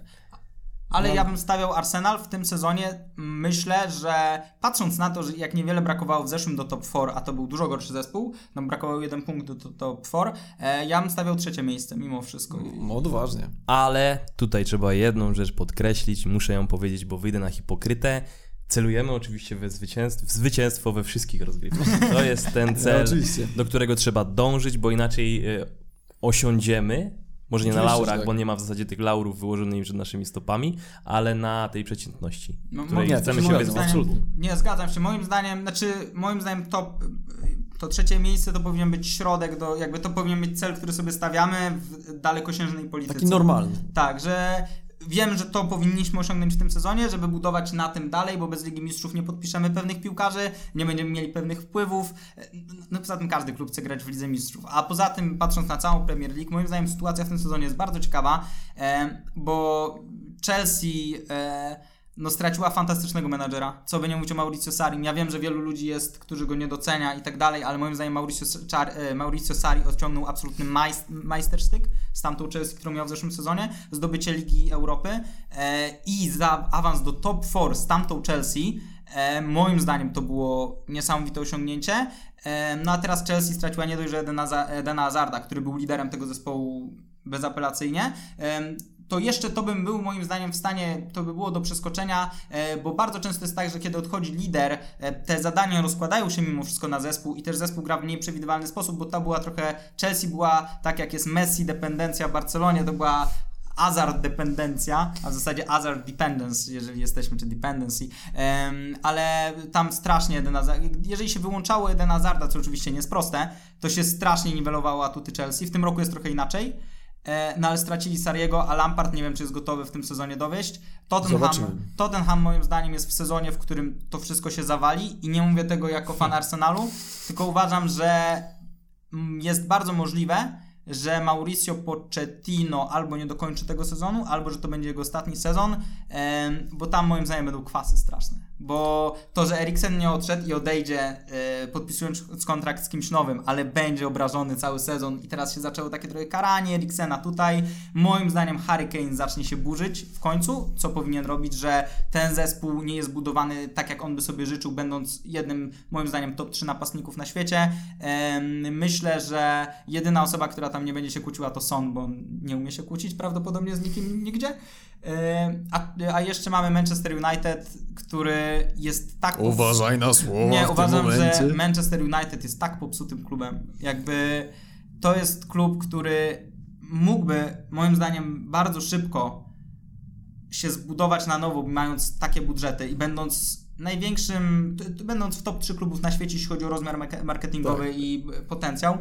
Ale No. ja bym stawiał Arsenal w tym sezonie. Myślę, że patrząc na to, że jak niewiele brakowało w zeszłym do top 4, a to był dużo gorszy zespół, nam brakowało jeden punkt do, do top 4, e, ja bym stawiał trzecie miejsce mimo wszystko. No odważnie. Ale tutaj trzeba jedną rzecz podkreślić, muszę ją powiedzieć, bo wyjdę na hipokrytę. Celujemy oczywiście we zwycięstwo, w zwycięstwo we wszystkich rozgrywkach. To jest ten No, cel, oczywiście. do którego trzeba dążyć, bo inaczej e, osiądziemy, może nie na Oczywiście, że laurach, tak. bo nie ma w zasadzie tych laurów wyłożonych przed naszymi stopami, ale na tej przeciętności, No, której nie, chcemy się wyzwać. Nie, zgadzam się. Moim zdaniem, znaczy, moim zdaniem top, to trzecie miejsce to powinien być środek, do, jakby to powinien być cel, który sobie stawiamy w dalekosiężnej polityce. Taki normalny. Tak, że wiem, że to powinniśmy osiągnąć w tym sezonie, żeby budować na tym dalej, bo bez Ligi Mistrzów nie podpiszemy pewnych piłkarzy, nie będziemy mieli pewnych wpływów. No poza tym każdy klub chce grać w Lidze Mistrzów. A poza tym, patrząc na całą Premier League, moim zdaniem sytuacja w tym sezonie jest bardzo ciekawa, e, bo Chelsea e, no, straciła fantastycznego menadżera. Co by nie mówić o Mauricio Sarri. Ja wiem, że wielu ludzi jest, którzy go nie docenia i tak dalej, ale moim zdaniem Mauricio, Sar- e, Mauricio Sarri odciągnął absolutny majst- majstersztyk z tamtą Chelsea, którą miał w zeszłym sezonie, zdobycie Ligi Europy e, i za awans do top 4 z tamtą Chelsea. E, moim zdaniem to było niesamowite osiągnięcie. E, no a teraz Chelsea straciła nie dość, że Edena, Edena Hazarda, który był liderem tego zespołu bezapelacyjnie. Em, To jeszcze to bym był moim zdaniem w stanie, to by było do przeskoczenia, e, bo bardzo często jest tak, że kiedy odchodzi lider, e, te zadania rozkładają się mimo wszystko na zespół i też zespół gra w mniej przewidywalny sposób, bo ta była trochę, Chelsea była tak jak jest Messi dependencja w Barcelonie, to była Hazard dependencja, a w zasadzie Hazard dependence, jeżeli jesteśmy, czy dependency, Em, ale tam strasznie Eden Hazard, jeżeli się wyłączało Eden Hazarda, co oczywiście nie jest proste, to się strasznie niwelowało atuty Chelsea. W tym roku jest trochę inaczej, no ale stracili Sariego, a Lampard nie wiem, czy jest gotowy w tym sezonie dowieść. Tottenham, Zobaczymy. Tottenham moim zdaniem jest w sezonie, w którym to wszystko się zawali i nie mówię tego jako fan Arsenalu, tylko uważam, że mm, jest bardzo możliwe, że Mauricio Pochettino albo nie dokończy tego sezonu, albo że to będzie jego ostatni sezon, bo tam moim zdaniem będą kwasy straszne. Bo to, że Eriksen nie odszedł i odejdzie, e, podpisując kontrakt z kimś nowym, ale będzie obrażony cały sezon i teraz się zaczęło takie trochę karanie Eriksena tutaj, moim zdaniem Harry Kane zacznie się burzyć w końcu, co powinien robić, że ten zespół nie jest budowany tak, jak on by sobie życzył, będąc jednym, moim zdaniem, top 3 napastników na świecie. Em, Myślę, że jedyna osoba, która tam nie będzie się kłóciła, to Son, bo nie umie się kłócić prawdopodobnie z nikim nigdzie. A, a jeszcze mamy Manchester United, który jest tak. Uważaj na słowa Nie, uważam, że Manchester United jest tak popsutym klubem. Jakby to jest klub, który mógłby, moim zdaniem, bardzo szybko się zbudować na nowo, mając takie budżety i będąc największym, będąc w top 3 klubów na świecie, jeśli chodzi o rozmiar marke- marketingowy Tak. i potencjał.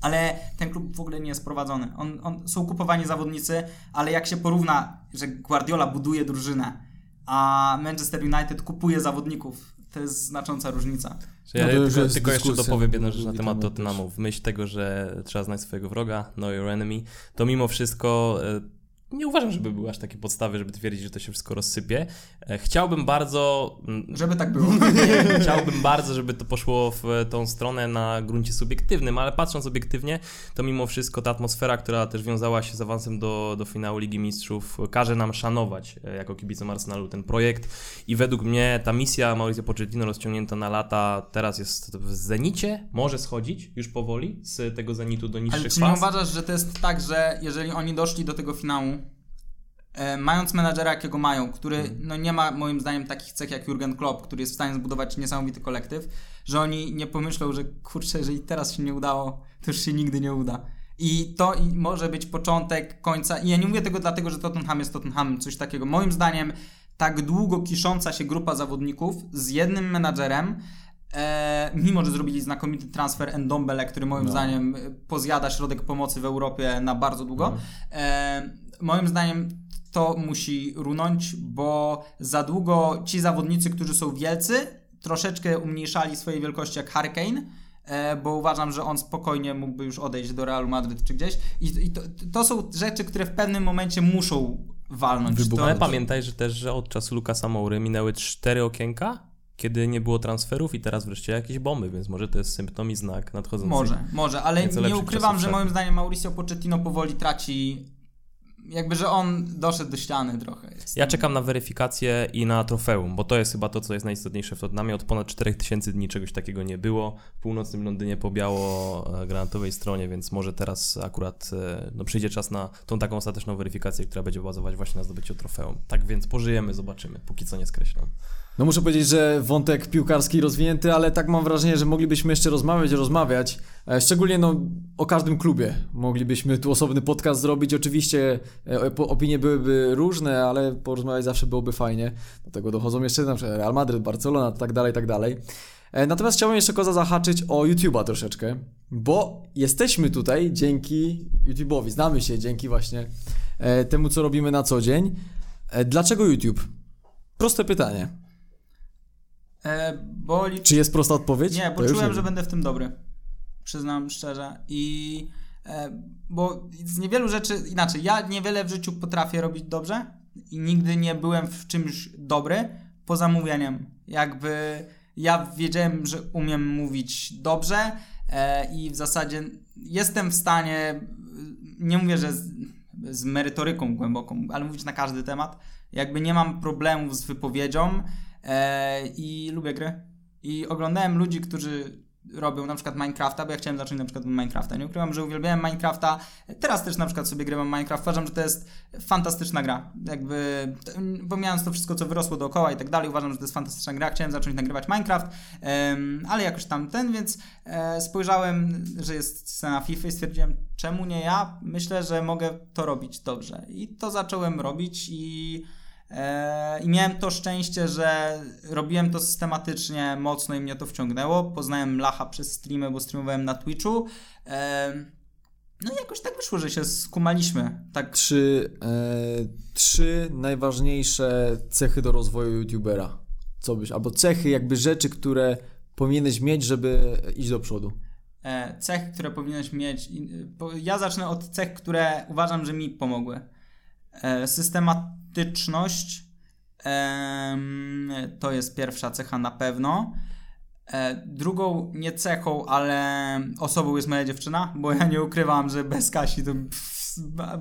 Ale ten klub w ogóle nie jest prowadzony. On, on, są kupowani zawodnicy, ale jak się porówna, że Guardiola buduje drużynę, a Manchester United kupuje zawodników, to jest znacząca różnica. Ja No tylko, tylko jeszcze dopowiem jedną rzecz na temat Tottenhamu. W myśl tego, że trzeba znać swojego wroga, know your enemy, to mimo wszystko e, nie uważam, żeby były aż takie podstawy, żeby twierdzić, że to się wszystko rozsypie. E, Chciałbym bardzo... mm, Żeby tak było. Chciałbym bardzo, żeby to poszło w tą stronę na gruncie subiektywnym, ale patrząc obiektywnie, to mimo wszystko ta atmosfera, która też wiązała się z awansem do, do finału Ligi Mistrzów, każe nam szanować e, jako kibicom Arsenalu ten projekt i według mnie ta misja Mauricio Pochettino rozciągnięta na lata teraz jest w zenicie, może schodzić już powoli z tego zenitu do Ale niższych czy nie uważasz, że to jest tak, że jeżeli oni doszli do tego finału, mając menadżera jakiego mają, który Mhm. no nie ma moim zdaniem takich cech jak Jurgen Klopp, który jest w stanie zbudować niesamowity kolektyw, że oni nie pomyślą, że kurczę, jeżeli teraz się nie udało, to już się nigdy nie uda. I to może być początek końca. I ja nie mówię tego dlatego, że Tottenham jest Tottenhamem, coś takiego. Moim zdaniem tak długo kisząca się grupa zawodników z jednym menadżerem, e, mimo że zrobili znakomity transfer Endombele, który moim No. zdaniem e, pozjada środek pomocy w Europie na bardzo długo. E, moim zdaniem to musi runąć, bo za długo ci zawodnicy, którzy są wielcy, troszeczkę umniejszali swojej wielkości jak Harry Kane, e, bo uważam, że on spokojnie mógłby już odejść do Realu Madryt czy gdzieś. I, i to, to są rzeczy, które w pewnym momencie muszą walnąć. Wybuchnąć. To, Ale pamiętaj, że też, że od czasu Lukasa Moury minęły cztery okienka, kiedy nie było transferów i teraz wreszcie jakieś bomby, więc może to jest symptom i znak nadchodzący. Może, może, ale nie ukrywam, że moim zdaniem Mauricio Pochettino powoli traci jakby, że on doszedł do ściany trochę. Jest. Ja czekam na weryfikację i na trofeum, bo to jest chyba to, co jest najistotniejsze w Tottenhamie. Od ponad 4000 dni czegoś takiego nie było. W północnym Londynie po biało-granatowej stronie, więc może teraz akurat e, no, przyjdzie czas na tą taką ostateczną weryfikację, która będzie bazować właśnie na zdobyciu trofeum. Tak więc pożyjemy, zobaczymy. Póki co nie skreślam. No muszę powiedzieć, że wątek piłkarski rozwinięty, ale tak mam wrażenie, że moglibyśmy jeszcze rozmawiać, rozmawiać. E, Szczególnie no, o każdym klubie. Moglibyśmy tu osobny podcast zrobić. Oczywiście e, opinie byłyby różne, ale porozmawiać zawsze byłoby fajnie. Do tego dochodzą jeszcze na przykład Real Madryt, Barcelona, tak dalej, tak dalej. E, Natomiast chciałbym jeszcze Koza zahaczyć o YouTube'a troszeczkę, bo jesteśmy tutaj dzięki YouTube'owi. Znamy się dzięki właśnie temu, co robimy na co dzień. Dlaczego YouTube? Proste pytanie. E, bo li... Czy jest prosta odpowiedź? Nie, bo czułem, wiem. że będę w tym dobry. Przyznam szczerze. I e, bo z niewielu rzeczy, inaczej, ja niewiele w życiu potrafię robić dobrze i nigdy nie byłem w czymś dobry poza mówieniem. Jakby ja wiedziałem, że umiem mówić dobrze e, i w zasadzie jestem w stanie, nie mówię, że z, z merytoryką głęboką, ale mówić na każdy temat. Jakby nie mam problemów z wypowiedzią i lubię gry. I oglądałem ludzi, którzy robią na przykład Minecrafta, bo ja chciałem zacząć na przykład od Minecrafta. Nie ukrywam, że uwielbiałem Minecrafta. Teraz też na przykład sobie grywam Minecraft. Uważam, że to jest fantastyczna gra. Jakby, pomijając to wszystko, co wyrosło dookoła i tak dalej, uważam, że to jest fantastyczna gra. Chciałem zacząć nagrywać Minecraft, em, ale jakoś tam ten, więc e, spojrzałem, że jest scena FIFA i stwierdziłem, czemu nie ja? Myślę, że mogę to robić dobrze. I to zacząłem robić i E, I miałem to szczęście, że robiłem to systematycznie, mocno i mnie to wciągnęło. Poznałem Lacha przez streamy, bo streamowałem na Twitchu. E, No i jakoś tak wyszło, że się skumaliśmy. Tak, Trzy, e, trzy najważniejsze cechy do rozwoju YouTubera. Co byś, albo cechy, jakby rzeczy, które powinieneś mieć, żeby iść do przodu. e, cechy, które powinieneś mieć. Ja zacznę od cech, które uważam, że mi pomogły. E, Systematyczność em, to jest pierwsza cecha na pewno. E, Drugą nie cechą, ale osobą jest moja dziewczyna, bo ja nie ukrywam, że bez Kasi to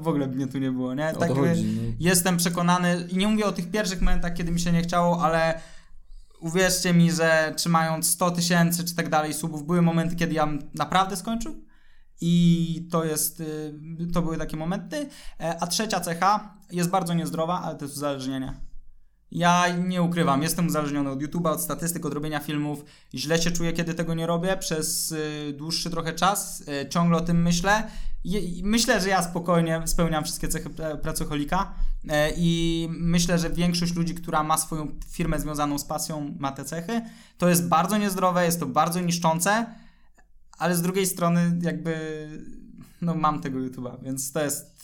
w ogóle mnie tu nie było, nie? Tak, chodzi. No. jestem przekonany i nie mówię o tych pierwszych momentach, kiedy mi się nie chciało, ale uwierzcie mi, że trzymając 100 tysięcy czy tak dalej subów, były momenty, kiedy ja naprawdę skończył i to jest, y, to były takie momenty. E, A trzecia cecha jest bardzo niezdrowa, ale to jest uzależnienie. Ja nie ukrywam, jestem uzależniony od YouTube'a, od statystyk, od robienia filmów. Źle się czuję, kiedy tego nie robię przez y, dłuższy trochę czas. Y, ciągle o tym myślę. Myślę, że ja spokojnie spełniam wszystkie cechy pra- pracoholika y, i myślę, że większość ludzi, która ma swoją firmę związaną z pasją, ma te cechy. To jest bardzo niezdrowe, jest to bardzo niszczące, ale z drugiej strony jakby no mam tego YouTube'a, więc to jest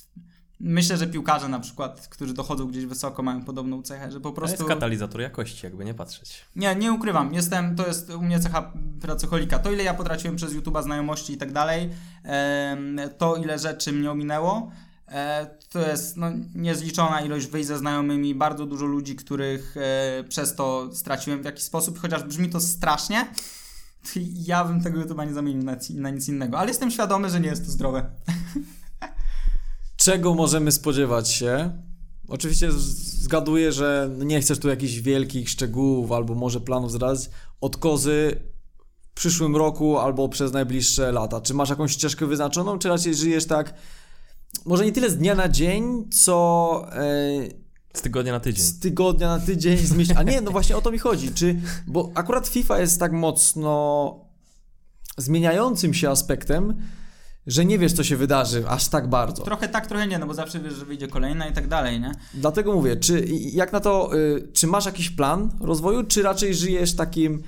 Myślę, że piłkarze na przykład, którzy dochodzą gdzieś wysoko, mają podobną cechę, że po To prostu... jest katalizator jakości, jakby nie patrzeć. Nie, nie ukrywam. Jestem, to jest u mnie cecha pracocholika. To, ile ja potraciłem przez YouTube'a znajomości i tak dalej, to, ile rzeczy mnie ominęło, e, to jest no, niezliczona ilość wyjść ze znajomymi, bardzo dużo ludzi, których e, przez to straciłem w jakiś sposób, chociaż brzmi to strasznie, to ja bym tego YouTube'a nie zamienił na, na nic innego, ale jestem świadomy, że nie jest to zdrowe. Czego możemy spodziewać się? Oczywiście zgaduję, że nie chcesz tu jakichś wielkich szczegółów albo może planów zdradzać od kozy w przyszłym roku albo przez najbliższe lata. Czy masz jakąś ścieżkę wyznaczoną, czy raczej żyjesz tak, może nie tyle z dnia na dzień, co e, Z tygodnia na tydzień. z tygodnia na tydzień, z miesiąca. A nie, no właśnie o to mi chodzi. Czy, bo akurat FIFA jest tak mocno zmieniającym się aspektem, że nie wiesz, co się wydarzy aż tak bardzo. Trochę tak, trochę nie, no bo zawsze wiesz, że wyjdzie kolejna i tak dalej, nie? Dlatego mówię, czy jak na to, y, czy masz jakiś plan rozwoju, czy raczej żyjesz takim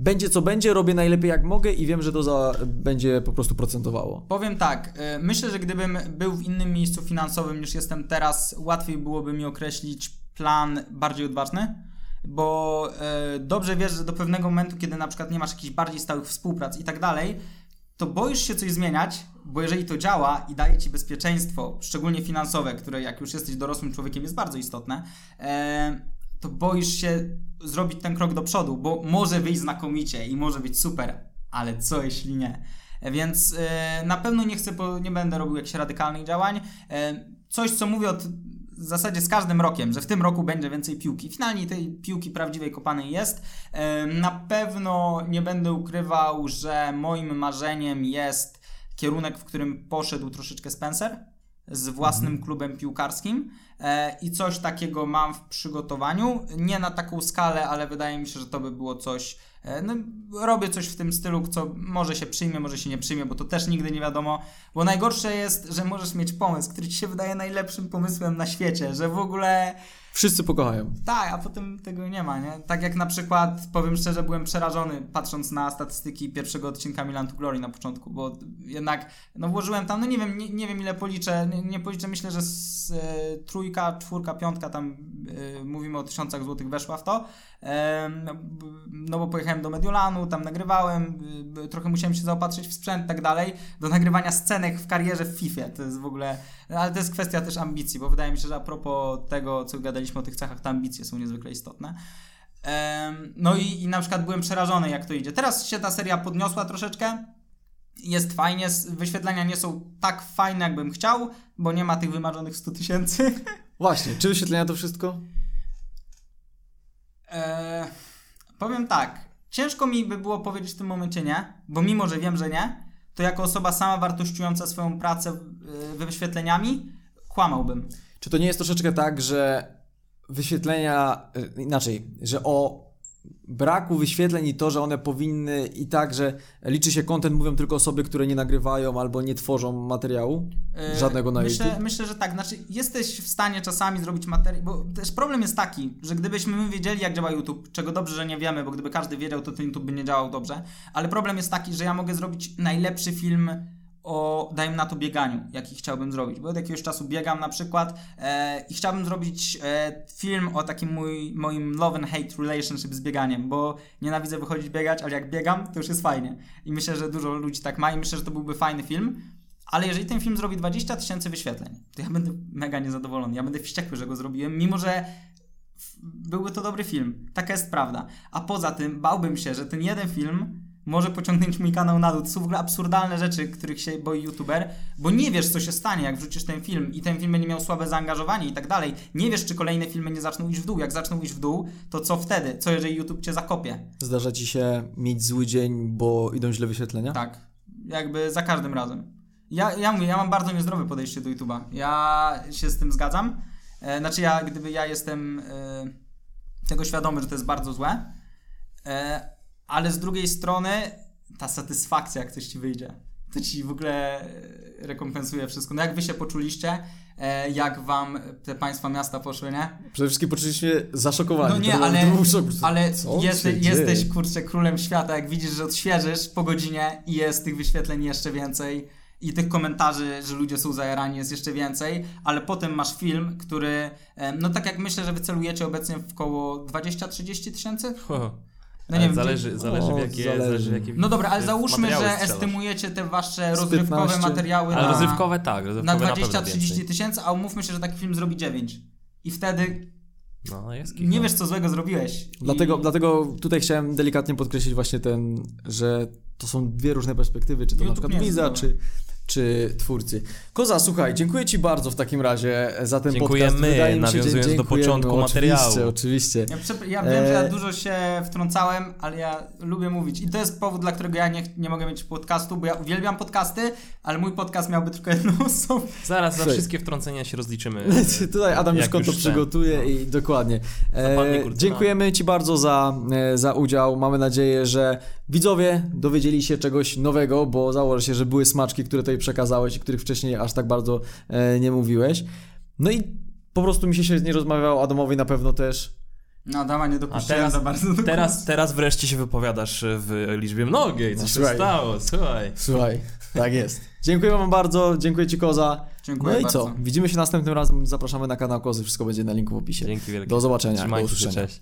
będzie co będzie, robię najlepiej jak mogę i wiem, że to za, będzie po prostu procentowało. Powiem tak, y, myślę, że gdybym był w innym miejscu finansowym niż jestem teraz, łatwiej byłoby mi określić plan bardziej odważny, bo y, dobrze wiesz, że do pewnego momentu, kiedy na przykład nie masz jakichś bardziej stałych współprac i tak dalej, to boisz się coś zmieniać, bo jeżeli to działa i daje ci bezpieczeństwo, szczególnie finansowe, które jak już jesteś dorosłym człowiekiem jest bardzo istotne, e, to boisz się zrobić ten krok do przodu, bo może wyjść znakomicie i może być super, ale co jeśli nie? Więc e, na pewno nie chcę, nie będę robił jakichś radykalnych działań. E, coś, co mówię od w zasadzie z każdym rokiem, że w tym roku będzie więcej piłki. Finalnie tej piłki prawdziwej kopanej jest. E, Na pewno nie będę ukrywał, że moim marzeniem jest kierunek, w którym poszedł troszeczkę Spencer z własnym klubem piłkarskim e, i coś takiego mam w przygotowaniu. Nie na taką skalę, ale wydaje mi się, że to by było coś. e, No, robię coś w tym stylu, co może się przyjmie, może się nie przyjmie, bo to też nigdy nie wiadomo. Bo najgorsze jest, że możesz mieć pomysł, który ci się wydaje najlepszym pomysłem na świecie, że w ogóle Wszyscy pokochają. tak, a potem tego nie ma, nie? Tak jak na przykład, powiem szczerze, byłem przerażony patrząc na statystyki pierwszego odcinka Milan to Glory na początku, bo jednak, no włożyłem tam, no nie wiem, nie, nie wiem ile policzę, nie, nie policzę, myślę, że z, e, trójka, czwórka, piątka tam e, mówimy o tysiącach złotych weszła w to, no, no bo pojechałem do Mediolanu, tam nagrywałem, trochę musiałem się zaopatrzyć w sprzęt i tak dalej, do nagrywania scenek w karierze w FIFA, to jest w ogóle, ale to jest kwestia też ambicji, bo wydaje mi się, że a propos tego, co gadaliśmy o tych cechach, te ambicje są niezwykle istotne. No i, i na przykład byłem przerażony, jak to idzie. Teraz się ta seria podniosła troszeczkę. Jest fajnie, wyświetlenia nie są tak fajne, jakbym chciał, bo nie ma tych wymarzonych 100 tysięcy. Właśnie, czy wyświetlenia to wszystko? Eee, powiem tak, ciężko mi by było powiedzieć w tym momencie nie, bo mimo, że wiem, że nie, to jako osoba sama wartościująca swoją pracę yy, wyświetleniami, kłamałbym. Czy to nie jest troszeczkę tak, że wyświetlenia, y, inaczej, że o braku wyświetleń i to, że one powinny i tak, że liczy się content, mówią tylko osoby, które nie nagrywają albo nie tworzą materiału Yy, żadnego na myślę, YouTube? Myślę, że tak. Znaczy, jesteś w stanie czasami zrobić materiał, bo też problem jest taki, że gdybyśmy my wiedzieli, jak działa YouTube, czego dobrze, że nie wiemy, bo gdyby każdy wiedział, to ten YouTube by nie działał dobrze, ale problem jest taki, że ja mogę zrobić najlepszy film o, dajmy na to, bieganiu, jaki chciałbym zrobić, bo od jakiegoś czasu biegam na przykład e, i chciałbym zrobić e, film o takim mój, moim love and hate relationship z bieganiem, bo nienawidzę wychodzić biegać, ale jak biegam, to już jest fajnie. I myślę, że dużo ludzi tak ma i myślę, że to byłby fajny film, ale jeżeli ten film zrobi 20 tysięcy wyświetleń, to ja będę mega niezadowolony. Ja będę wściekły, że go zrobiłem, mimo że byłby to dobry film. Taka jest prawda. A poza tym bałbym się, że ten jeden film może pociągnąć mój kanał na dół. To są w ogóle absurdalne rzeczy, których się boi youtuber, bo nie wiesz, co się stanie, jak wrzucisz ten film i ten film będzie miał słabe zaangażowanie i tak dalej. Nie wiesz, czy kolejne filmy nie zaczną iść w dół. Jak zaczną iść w dół, to co wtedy? Co jeżeli YouTube cię zakopie? Zdarza ci się mieć zły dzień, bo idą źle wyświetlenia? Tak, jakby za każdym razem. Ja, ja mówię, ja mam bardzo niezdrowe podejście do YouTube'a. Ja się z tym zgadzam. E, znaczy ja, gdyby ja jestem e, tego świadomy, że to jest bardzo złe, e, ale z drugiej strony ta satysfakcja, jak coś ci wyjdzie, to ci w ogóle e, rekompensuje wszystko. No jak wy się poczuliście, e, jak wam te państwa miasta poszły, nie? Przede wszystkim poczuliśmy się zaszokowani. No nie, ale, szok. ale Co jesteś, dzieje? kurczę królem świata, jak widzisz, że odświeżysz po godzinie i jest tych wyświetleń jeszcze więcej i tych komentarzy, że ludzie są zajarani jest jeszcze więcej, ale potem masz film, który, em, no tak jak myślę, że wy celujecie obecnie w koło 20-30 tysięcy? No nie wiem, zależy, gdzie- zależy, O, w jakie, zależy. zależy. w jakie No dobra, ale załóżmy, że strzelasz. estymujecie te wasze rozrywkowe 15. materiały Ale na, rozrywkowe tak, rozrywkowe na na pewno 20-30 więcej. tysięcy, a umówmy się, że taki film zrobi 9. I wtedy No, jest nie wiesz, co złego zrobiłeś. Dlatego, I... dlatego tutaj chciałem delikatnie podkreślić właśnie ten, że to są dwie różne perspektywy, czy to na YouTube przykład nie jest widza, czy, czy twórcy. Koza, słuchaj, dziękuję Ci bardzo w takim razie za ten Dziękujemy, podcast. Wydaje mi się, nawiązując do dziękujemy. początku oczywiście, materiału. Oczywiście, Ja, przepra- ja wiem, że ja E, dużo się wtrącałem, ale ja lubię mówić. I to jest powód, dla którego ja nie, nie mogę mieć podcastu, bo ja uwielbiam podcasty, ale mój podcast miałby tylko jedną osobę. Zaraz za wszystkie wtrącenia się rozliczymy. Tutaj Adam już konto przygotuje i dokładnie. E, dziękujemy Ci bardzo za, e, za udział. Mamy nadzieję, że widzowie dowiedzieli się czegoś nowego, bo założę się, że były smaczki, które tutaj przekazałeś i których wcześniej aż tak bardzo e, nie mówiłeś. No i po prostu mi się świetnie rozmawiało, Adamowi na pewno też. No, Dama nie dopuściłem teraz, za bardzo do teraz, teraz wreszcie się wypowiadasz w liczbie mnogiej. Co No, się słuchaj. stało? Słuchaj. Słuchaj, tak jest. Dziękuję Wam bardzo, dziękuję Ci Koza. Dziękuję no i bardzo. co? Widzimy się następnym razem. Zapraszamy na kanał Kozy, wszystko będzie na linku w opisie. Dzięki wielkie. Do zobaczenia, do Trzymajcie się, usłyszenia. cześć.